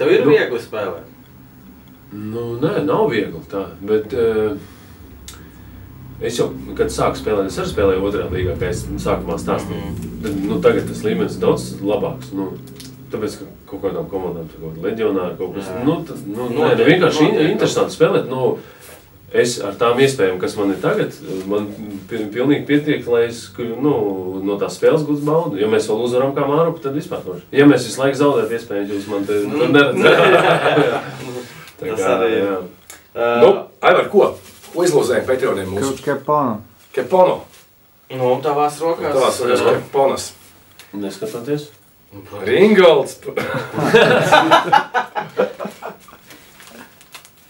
Tev ir Nu. viegli spēlēt. Nu, nē, nav viegli tā. Bet, uh, es jau, kad sāku spēlēt, es arī spēlēju otrajā līgā, kā es sākumā stāstīju. Tad, nu, tagad tas līmenis ir daudz labāks. Nu, tāpēc, ka kaut kādām komandām tur kaut kāda leģionāra kaut kas Jā. nu, tas, nu, nē, nu, vienkārši in, interesanti spēlēt. Nu, es ar tām iespējām, kas man ir tagad, man pi- pilnīgi pietiek, lai es nu, no tās spēles gūtu baudu. Ja mēs vēl uzvaram kā māru, tad vispār nav. Ja mēs visu laiku zaudējam, iespējams, jūs man te Nu, [laughs] neredzat. [laughs] [laughs] Tā Tas arī ir. Uh, Nu, Aivar, ko? Ko izlozējam Patreoniem mūsu? Kaut kā pāna. Kepono. nu, tavās rokās. Tās ir Jā. Keponas. Neskatoties. Ringolds.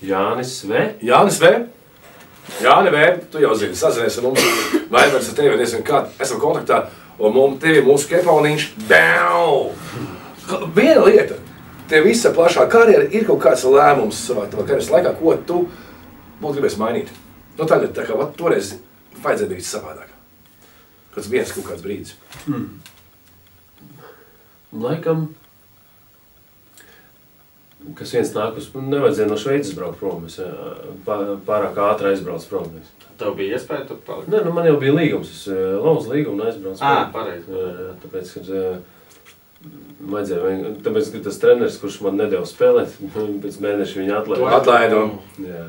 Jānis [laughs] Sve. Jānis V. Jā, nevēr, tu jau zini, sazinies ar mums, vai mēs ar tevi nezinu, kā esam kontaktā, un mums tevi mūsu keponiņš, bau! Viena lieta, tev visa plašā karjera ir kaut kāds lēmums savā karjeras laikā, ko tu būtu gribējis mainīt. Nu, tagad, tā kā, vat, toreiz vajadzēja darīt savādāk. Kāds viens kaut kāds brīdis. Laikam, kas viens nāk uz, nu, nevajadzēja no Šveices braukt prom. Es pārāk ātri aizbraucu prom. Tev bija iespēja tur palikt. Nē, nu man jau bija līgums. Es ā, lauzu līgumu un aizbraucu. Ā, pareizi. Tāpēc, kad vajadzēja, vien- tāpēc, ka tas treneris, kurš man nedēļa spēlēt, [laughs] pēc mēneša viņa atlaida. Atlaida. Jā.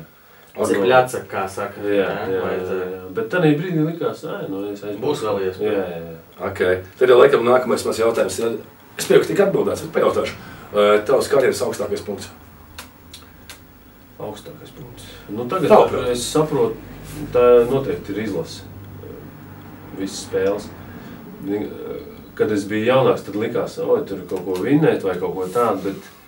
Cik ļaca, kā saka. Jā, jā, jā, vajadzēja. jā. Bet tādā brīdī likās, ka nu, es aizbraucu. Būs vēl iespēja. Jā, jā, jā. Okay. Tad jau laikam nākamais mans jautājums. ir- Es pieņemu, ka tika atbildēts, bet pajautāšu. Tavs karjeras augstākais punkts? augstākais punkts. Nu, tagad Tavuprāt? es saprotu, tā noteikti ir izlase. Visas spēles. Ni- Kad es biju jaunāks, tad likās, ka tur ir kaut ko vinnēt vai kaut ko tādu. Bet eh,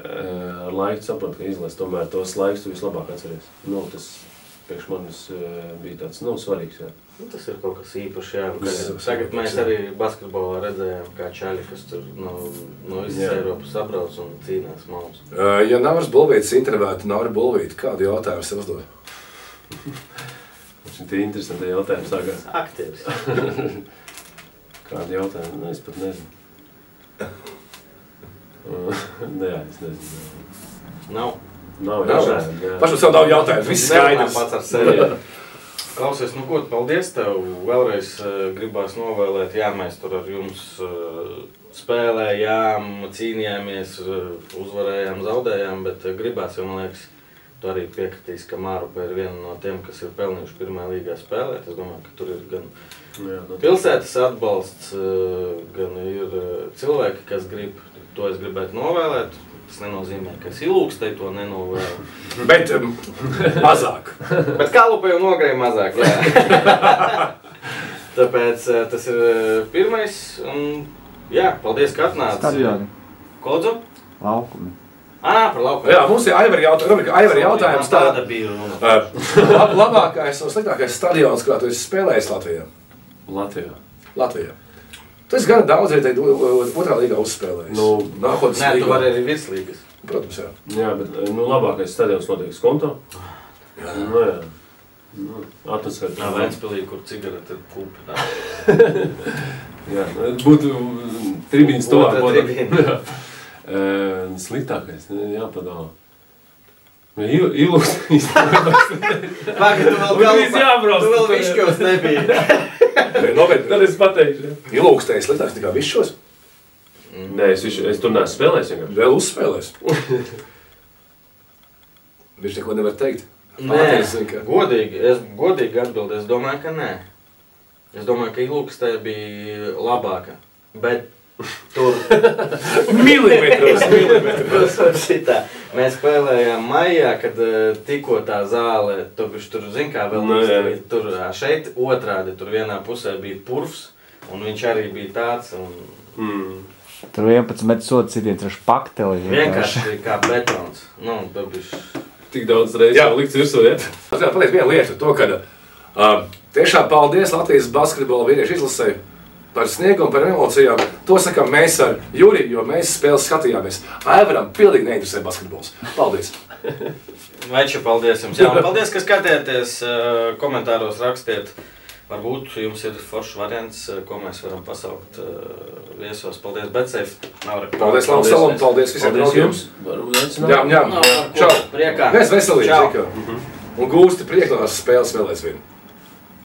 ar laiku saprotu, ka izlase tomēr tos laikus tu vislabāk atceries. Nu, tas priekš manis eh, bija tāds nu, svarīgs. Jā. Nu, tas ir kaut kas īpašs. Jā, ir tagad mēs arī basketbolā redzējām, kā čaļi, kas tur no, no visas Jā. Eiropas sabrauc un cīnās mums. Uh, Ja Nāras Bulvīts intervētu Nāra Bulvītu, kādu jautājumu sev uzdod? Šī ir interesanti jautājumi. Sākās. Aktīvs. [laughs] Kādi jautājumi? Nu, es pat nezinu. [laughs] [laughs] Nē, es nezinu. Nav. Nav Nav. jautājumu. jā. Pašam sev nav jautājumu. Viss skaidrs. pats ar sevi. [laughs] Klausies, nu ko, paldies tev. Vēlreiz uh, gribās novēlēt, jā, mēs tur ar jums uh, spēlējām, cīnījāmies, uh, uzvarējām, zaudējām, bet gribās, jo man liekas, tu arī piekritīs, ka Mārupa ir viena no tiem, kas ir pelnījuši pirmā līgā spēlēt. Es domāju, ka tur ir gan Jā, nu, pilsētas atbalsts, gan ir cilvēki, kas grib, to es gribētu novēlēt. Tas nenozīmē, ka es ilūkstēju to nenovēlu. [laughs] Bet um, mazāk. Bet kalupa jau nogrēja mazāk. Jā. [laughs] Tāpēc eh, tas ir eh, pirmais. Un, jā, paldies, ka atnācāt. Stadioni, Kodzu? laukumi. Ah, par lauku. Jā, mums ir Aivari jautājums. Aivari jautājums tā, tāda bija [laughs] lab, labākais un sliktākais stadions, kā tu esi spēlējis Latvijā. Latvijā. Latvijā. Tu esi gan daudz vietēji otrā līgā uzspēlējis. Nu, Nākotnes Nē, tu līgā. vari arī virslīgas. Protams, jā. Jā, bet nu, labākais stadions noteikti skonto. Jā. Nu, jā. Nu, Atmosfēra. Jā, Vēnspilī, kur cigarete ir kupi. tā. Jā, nu, būtu tribīns to Otra tribīna. [laughs] Sliktākais, nu, Nu, il- Ilūks. Pagad, tu vēl višķos nebija. Nopietni. Tad es pateikšu. Ilūkstējis sliktāks nekā viss šos. Nē, es, visu, es tur neesmu spēlējis. vienkārši. Vēl uzspēlēs. [laughs] Viņš neko nevar teikt. Nē, Ātris zina, ka- godīgi, es godīgi atbildēju. Es domāju, ka nē. Es domāju, ka Ilūkstē bija labāka. Bet tur [laughs] Milimetros, [laughs] milimetros. Šitā. Mēs spēlējām maijā, kad eh, tikko tā zāle, tu bišķi tur zini, kā vēl Nu, jā. īsti tur ā, šeit otrādi, tur vienā pusē bija purvs, un viņš arī bija tāds, un Mm. Tur 11 metru sodu sitiens ar pakteli. vienkārši kā betons. Nu, tu bišķi. Tik daudz reizes jau likts virsū. Ja? Pateikt vienu lietu, to, ka uh, tiešām paldies Latvijas basketbola vīriešu izlasē par sniegumu, par emocijām. To sakām mēs ar Juriju, jo mēs spēles skatījāmies. Aivaram pilnīgi neinteresē basketbols. Paldies! [laughs] Veču, paldies jums. Jā, un paldies, ka skatījāties, eh, komentāros rakstiet. Varbūt jums ir foršs variants, eh, ko mēs varam pasaukt eh, viesos. Paldies, Betseif. Paldies, Lamp Salam, paldies visiem Paldies draugiem. Jā, jā, čau! Priekā. Mēs veselīgi, Čau. Un gūsti priekšlās spēles vēl aizvien.